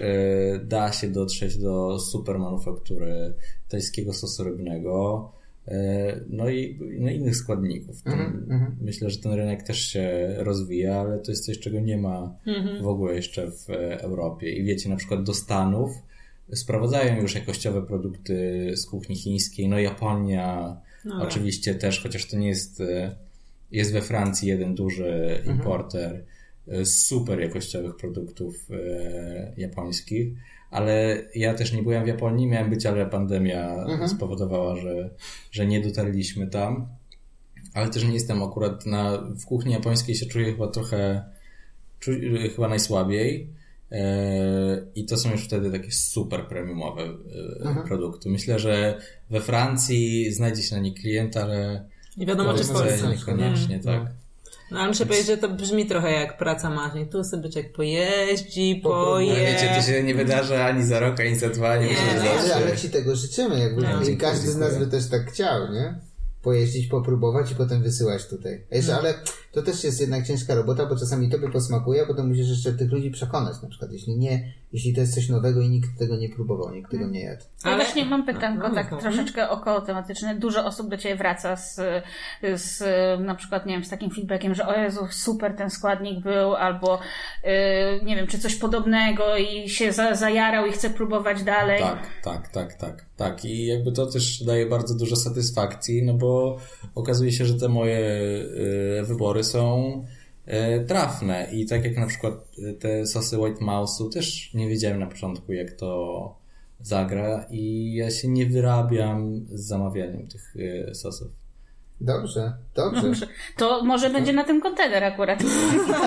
da się dotrzeć do super manufaktury tajskiego sosu rybnego. No i no innych składników. Myślę, że ten rynek też się rozwija, ale to jest coś, czego nie ma w ogóle jeszcze w Europie. I wiecie, na przykład do Stanów sprowadzają już jakościowe produkty z kuchni chińskiej. No Japonia No oczywiście też, chociaż to nie jest... e, Jest we Francji jeden duży importer e, super jakościowych produktów e, japońskich, ale ja też nie byłem w Japonii, miałem być, ale pandemia spowodowała, że, że nie dotarliśmy tam. Ale też nie jestem akurat na, w kuchni japońskiej się czuję chyba trochę, czu, chyba najsłabiej. E, I to są już wtedy takie super premiumowe e, produkty. Myślę, że we Francji znajdzie się na nie klient, ale Nie wiadomo, czy w Polsce niekoniecznie, tak. No ale muszę powiedzieć, że to brzmi trochę jak praca marzeń. Tu sobie człowiek pojeździ, Po- po- Ale poje. wiecie, to się nie wydarzy ani za rok, ani za dwa, nie, Nie, myślę, że nie, Ale, zawsze. ale ci tego życzymy, jakby No. i każdy z nas by też tak chciał, nie? Pojeździć, popróbować i potem wysyłać tutaj. Jeszcze, ale to też jest jednak ciężka robota, bo czasami tobie posmakuje, a potem musisz jeszcze tych ludzi przekonać, na przykład, jeśli nie, jeśli to jest coś nowego i nikt tego nie próbował, nikt tego nie jadł. Ale właśnie mam pytanko, No, tak no. troszeczkę około tematyczne. Dużo osób do Ciebie wraca z, z na przykład, nie wiem, z takim feedbackiem, że o Jezu, super ten składnik był, albo yy, nie wiem, czy coś podobnego i się za, zajarał i chce próbować dalej. Tak, tak, tak, tak, tak. I jakby to też daje bardzo dużo satysfakcji, no bo okazuje się, że te moje e, wybory są e, trafne. I tak jak na przykład e, te sosy White Mouse'u też nie wiedziałem na początku, jak to zagra i ja się nie wyrabiam z zamawianiem tych e, sosów. Dobrze, dobrze. Dobrze. To może będzie na tym kontener akurat.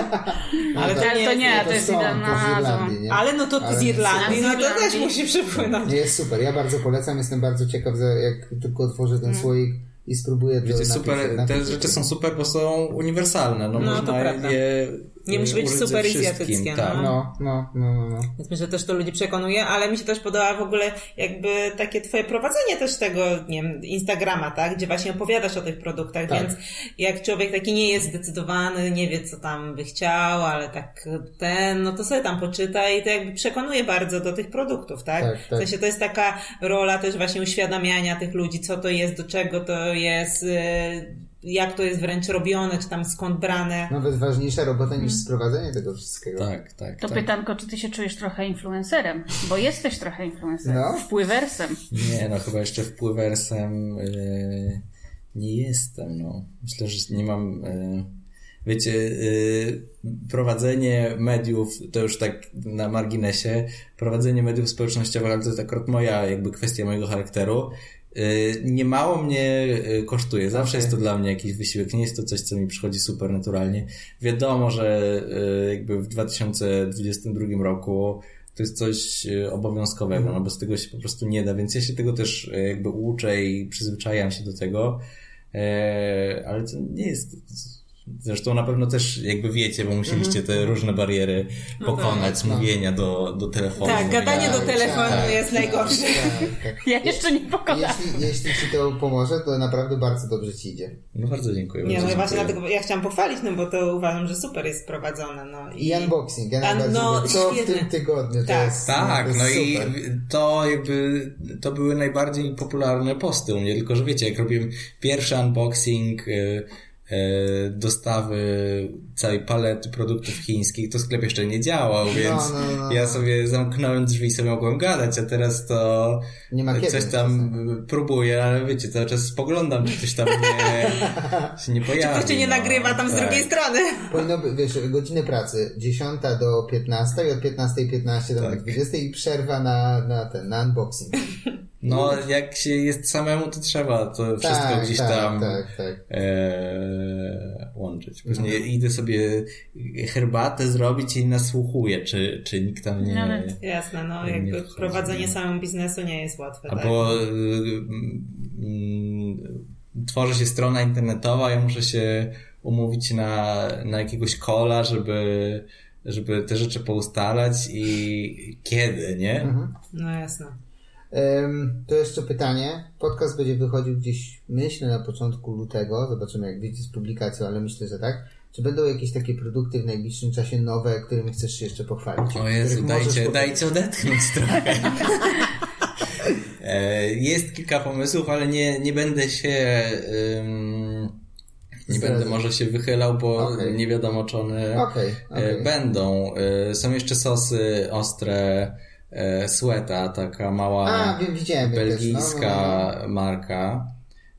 Ale to nie, to nie, No to jest idealna to nazwa. Ale no to Ale z Irlandii, no to też musi przypłynąć. Nie jest super, ja bardzo polecam, jestem bardzo ciekaw, jak tylko otworzę ten słoik i spróbuję to Wiecie, super, te rzeczy są super, bo są uniwersalne. No, No, to można prawda. je Nie musi e, być super wszystkim, azjatyckie, Tak. no. No, no, no, no, no. Więc myślę, że też to ludzi przekonuje, ale mi się też podoba w ogóle jakby takie twoje prowadzenie też tego, nie wiem, Instagrama, tak? Gdzie właśnie opowiadasz o tych produktach, Tak. więc jak człowiek taki nie jest zdecydowany, nie wie co tam by chciał, ale tak ten, no to sobie tam poczyta i to jakby przekonuje bardzo do tych produktów, tak? Tak, tak. W sensie to jest taka rola też właśnie uświadamiania tych ludzi, co to jest, do czego to jest, y, jak to jest wręcz robione, czy tam skąd brane. Nawet ważniejsza robota niż sprowadzenie tego wszystkiego. Tak, tak. To tak. pytanko, czy ty się czujesz trochę influencerem? Bo jesteś trochę influencerem. No. Wpływersem. Nie, no chyba jeszcze wpływersem yy, nie jestem, no. Myślę, że nie mam... Yy, wiecie, yy, prowadzenie mediów, to już tak na marginesie, prowadzenie mediów społecznościowych, ale to jest akurat moja jakby kwestia mojego charakteru, yy, nie mało mnie yy, kosztuje. Zawsze Okej. jest to dla mnie jakiś wysiłek. Nie jest to coś, co mi przychodzi super naturalnie. Wiadomo, że yy, jakby w 2022 roku to jest coś obowiązkowego, no bo z tego się po prostu nie da, więc ja się tego też jakby uczę i przyzwyczajam się do tego, e, ale to nie jest... Zresztą na pewno też jakby wiecie, bo musieliście te różne bariery pokonać, tak, no. mówienia do, do telefonu. Tak, gadanie do tak, telefonu tak. jest najgorsze. Tak, tak. Ja jeszcze nie pokonałam. Jeśli, jeśli ci to pomoże, to naprawdę bardzo dobrze ci idzie. No bardzo dziękuję. Nie, bardzo no właśnie dlatego ja chciałam pochwalić, no bo to uważam, że super jest prowadzone. No. I unboxing, ja najbardziej no. Co w tym tygodniu? To Tak. jest, Tak, to no jest i super. to jakby, to były najbardziej popularne posty u mnie, tylko że wiecie, jak robiłem pierwszy unboxing y, dostawy całej palety produktów chińskich, to sklep jeszcze nie działał, więc no, no. ja sobie zamknąłem drzwi i sobie mogłem gadać, a teraz to Nie ma kiedy. coś tam próbuję, ale wiecie, cały czas spoglądam, czy coś tam nie, się nie pojawi. Ktoś cię nie no. nagrywa tam z Tak. drugiej strony. Powinno być, wiesz, godziny pracy 10 do 15 i od 15.15 do Tak. 20 i przerwa na, na ten, na unboxing. No, jak się jest samemu, to trzeba to wszystko tak, gdzieś tak, tam tak, tak. e, łączyć. Później idę sobie herbatę zrobić i nasłuchuję, czy, czy nikt tam nie... No, Jasne, no jakby wchodzi. prowadzenie samemu biznesu nie jest łatwe. tak? Albo y, mm, tworzy się strona internetowa, ja muszę się umówić na, na jakiegoś kola, żeby, żeby te rzeczy poustalać i kiedy, nie? Mhm. No jasne. To jeszcze pytanie. Podcast będzie wychodził gdzieś, myślę, na początku lutego. Zobaczymy, jak wyjdzie z publikacją, ale myślę, że tak. Czy będą jakieś takie produkty w najbliższym czasie nowe, którymi chcesz się jeszcze pochwalić? O Jezu, dajcie, dajcie odetchnąć trochę. E, Jest kilka pomysłów, ale nie, nie będę się ym, nie Zdradzaj. będę może się wychylał, bo Okej. nie wiadomo czy one Okej, e, okej. będą. E, Są jeszcze sosy ostre e, Sweeta, taka mała A, wiem, belgijska no, no, marka.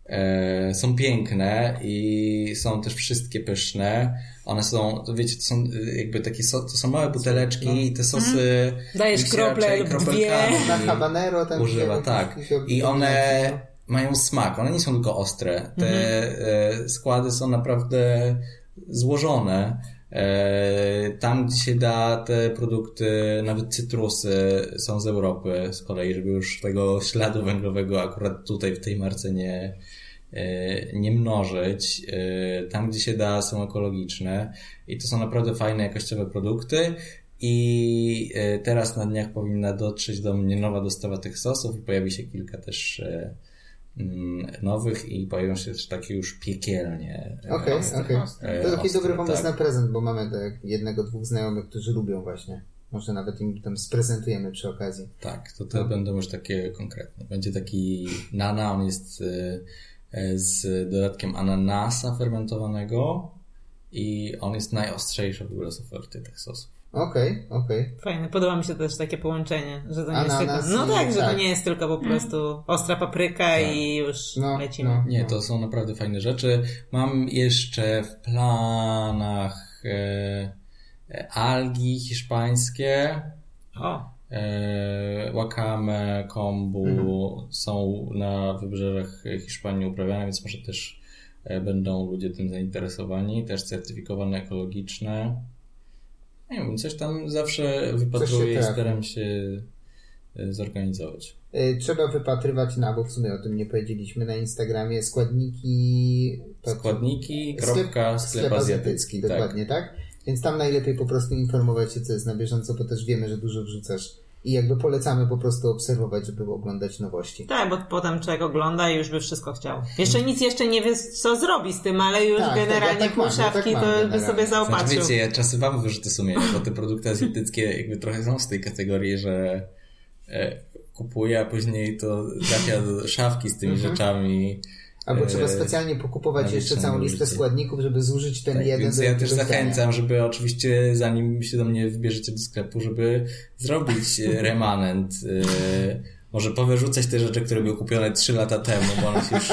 E, są piękne i są też wszystkie pyszne. One są, wiecie, to są y, jakby takie, so, to są małe buteleczki i te sosy Dajesz nikt się krople lub no. Na habanero tam używa, się- tak. I one mają smak, one nie są tylko ostre. Te e, składy są naprawdę złożone. E, tam, gdzie się da te produkty, nawet cytrusy są z Europy z kolei, żeby już tego śladu węglowego akurat tutaj w tej marce nie, e, nie mnożyć. E, Tam, gdzie się da, są ekologiczne i to są naprawdę fajne, jakościowe produkty. I teraz na dniach powinna dotrzeć do mnie nowa dostawa tych sosów i pojawi się kilka też nowych i pojawią się też takie już piekielnie. e, Okej, okej. e, To taki ostre, dobry pomysł tak. na prezent, bo mamy tak jednego, dwóch znajomych, którzy lubią właśnie. Może nawet im tam sprezentujemy przy okazji. Tak, to te będą już takie konkretne. Będzie taki nana, on jest e, e, z dodatkiem ananasa fermentowanego i on jest najostrzejszy w ogóle z oferty tych sosów. Okej, okej. Fajne. Podoba mi się też takie połączenie, że to nie jest Ananas tylko... No i- tak, że tak. to nie jest tylko po prostu ostra papryka i już No, lecimy. no. Nie, to są naprawdę fajne rzeczy. Mam jeszcze w planach e, e, algi hiszpańskie, O, e, wakame, kombu Mhm. są na wybrzeżach Hiszpanii uprawiane, więc może też e, będą ludzie tym zainteresowani. Też certyfikowane ekologiczne. Nie wiem, coś tam zawsze wypatruję i staram się e, zorganizować. Y, Trzeba wypatrywać na, bo w sumie o tym nie powiedzieliśmy, na Instagramie składniki... Składniki, Sklep- kropka, sklep azjatycki. Tak. Dokładnie, tak? Więc tam najlepiej po prostu informować się, co jest na bieżąco, bo też wiemy, że dużo wrzucasz. I jakby polecamy po prostu obserwować, żeby oglądać nowości. tak, bo potem człowiek ogląda i już by wszystko chciał. Jeszcze nic jeszcze nie wie, co zrobi z tym, ale już Tak, tak, generalnie ja tak mam, ja tak szafki mam to by sobie Znaczy, zaopatrzył. wiecie, ja czasem wam wyrzuty sumienia, bo te produkty azjatyckie jakby trochę są z tej kategorii, że e, kupuję, a później to trafia do szafki z tymi Mhm. rzeczami. Albo e, trzeba specjalnie pokupować jeszcze całą listę użycie. składników, żeby zużyć ten Tak, jeden więc ja też zachęcam, żeby oczywiście zanim się do mnie wybierzecie do sklepu, żeby zrobić e, remanent. e, Może powyrzucać te rzeczy, które były kupione 3 lata temu, bo one się już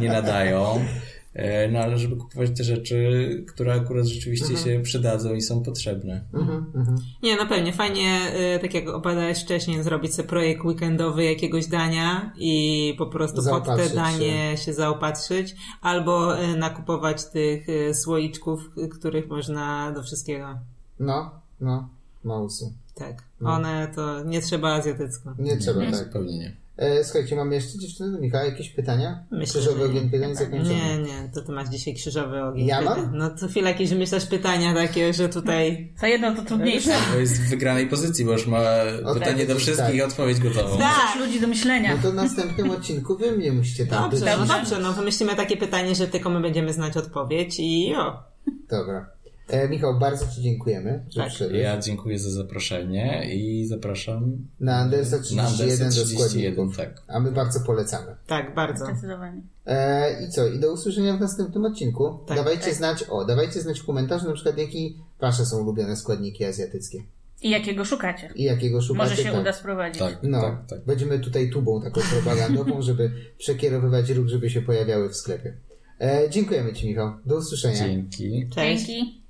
nie nadają. E, No ale żeby kupować te rzeczy, które akurat rzeczywiście się przydadzą i są potrzebne. Mhm, mhm. Nie, no pewnie. Fajnie, y, tak jak opowiadałeś wcześniej, zrobić sobie projekt weekendowy jakiegoś dania i po prostu pod te danie się. zaopatrzyć, albo y, nakupować tych słoiczków, których można do wszystkiego. No, no, małusy. Tak. No. One to nie trzeba azjatycko. Nie trzeba, Nie, tak. Zupełnie nie. E, słuchajcie, mamy jeszcze dziewczyny do Michała jakieś pytania? Myślę, Krzyżowy że nie. ogień pytań zakończony. Nie, nie, to ty masz dzisiaj krzyżowy ogień. Ja mam? No co chwilę jakieś wymyślasz pytania takie, że tutaj... Co jedno to trudniejsze. To jest w wygranej pozycji, bo już ma pytanie do wszystkich tak. i odpowiedź gotową. Tak. Ludzi do myślenia. No to w następnym odcinku wy mnie musicie tam Dobrze, no dobrze, no wymyślimy takie pytanie, że tylko my będziemy znać odpowiedź i jo. Dobra. E, Michał, bardzo Ci dziękujemy, Tak. Ja dziękuję za zaproszenie i zapraszam Na Andersa na 31 Andersa do 31, składników. tak. A my bardzo polecamy. Tak, bardzo. Zdecydowanie. E, I co? I do usłyszenia w następnym odcinku. Tak, dawajcie tak. znać, o, dawajcie znać w komentarzu na przykład, jakie Wasze są ulubione składniki azjatyckie. I jakiego szukacie? I jakiego szukacie. Może się tak. uda sprowadzić. Tak, No, tak, tak. będziemy tutaj tubą taką propagandową, żeby przekierowywać ruch, żeby się pojawiały w sklepie. E, dziękujemy Ci, Michał. Do usłyszenia. Dzięki. Cześć. Dzięki.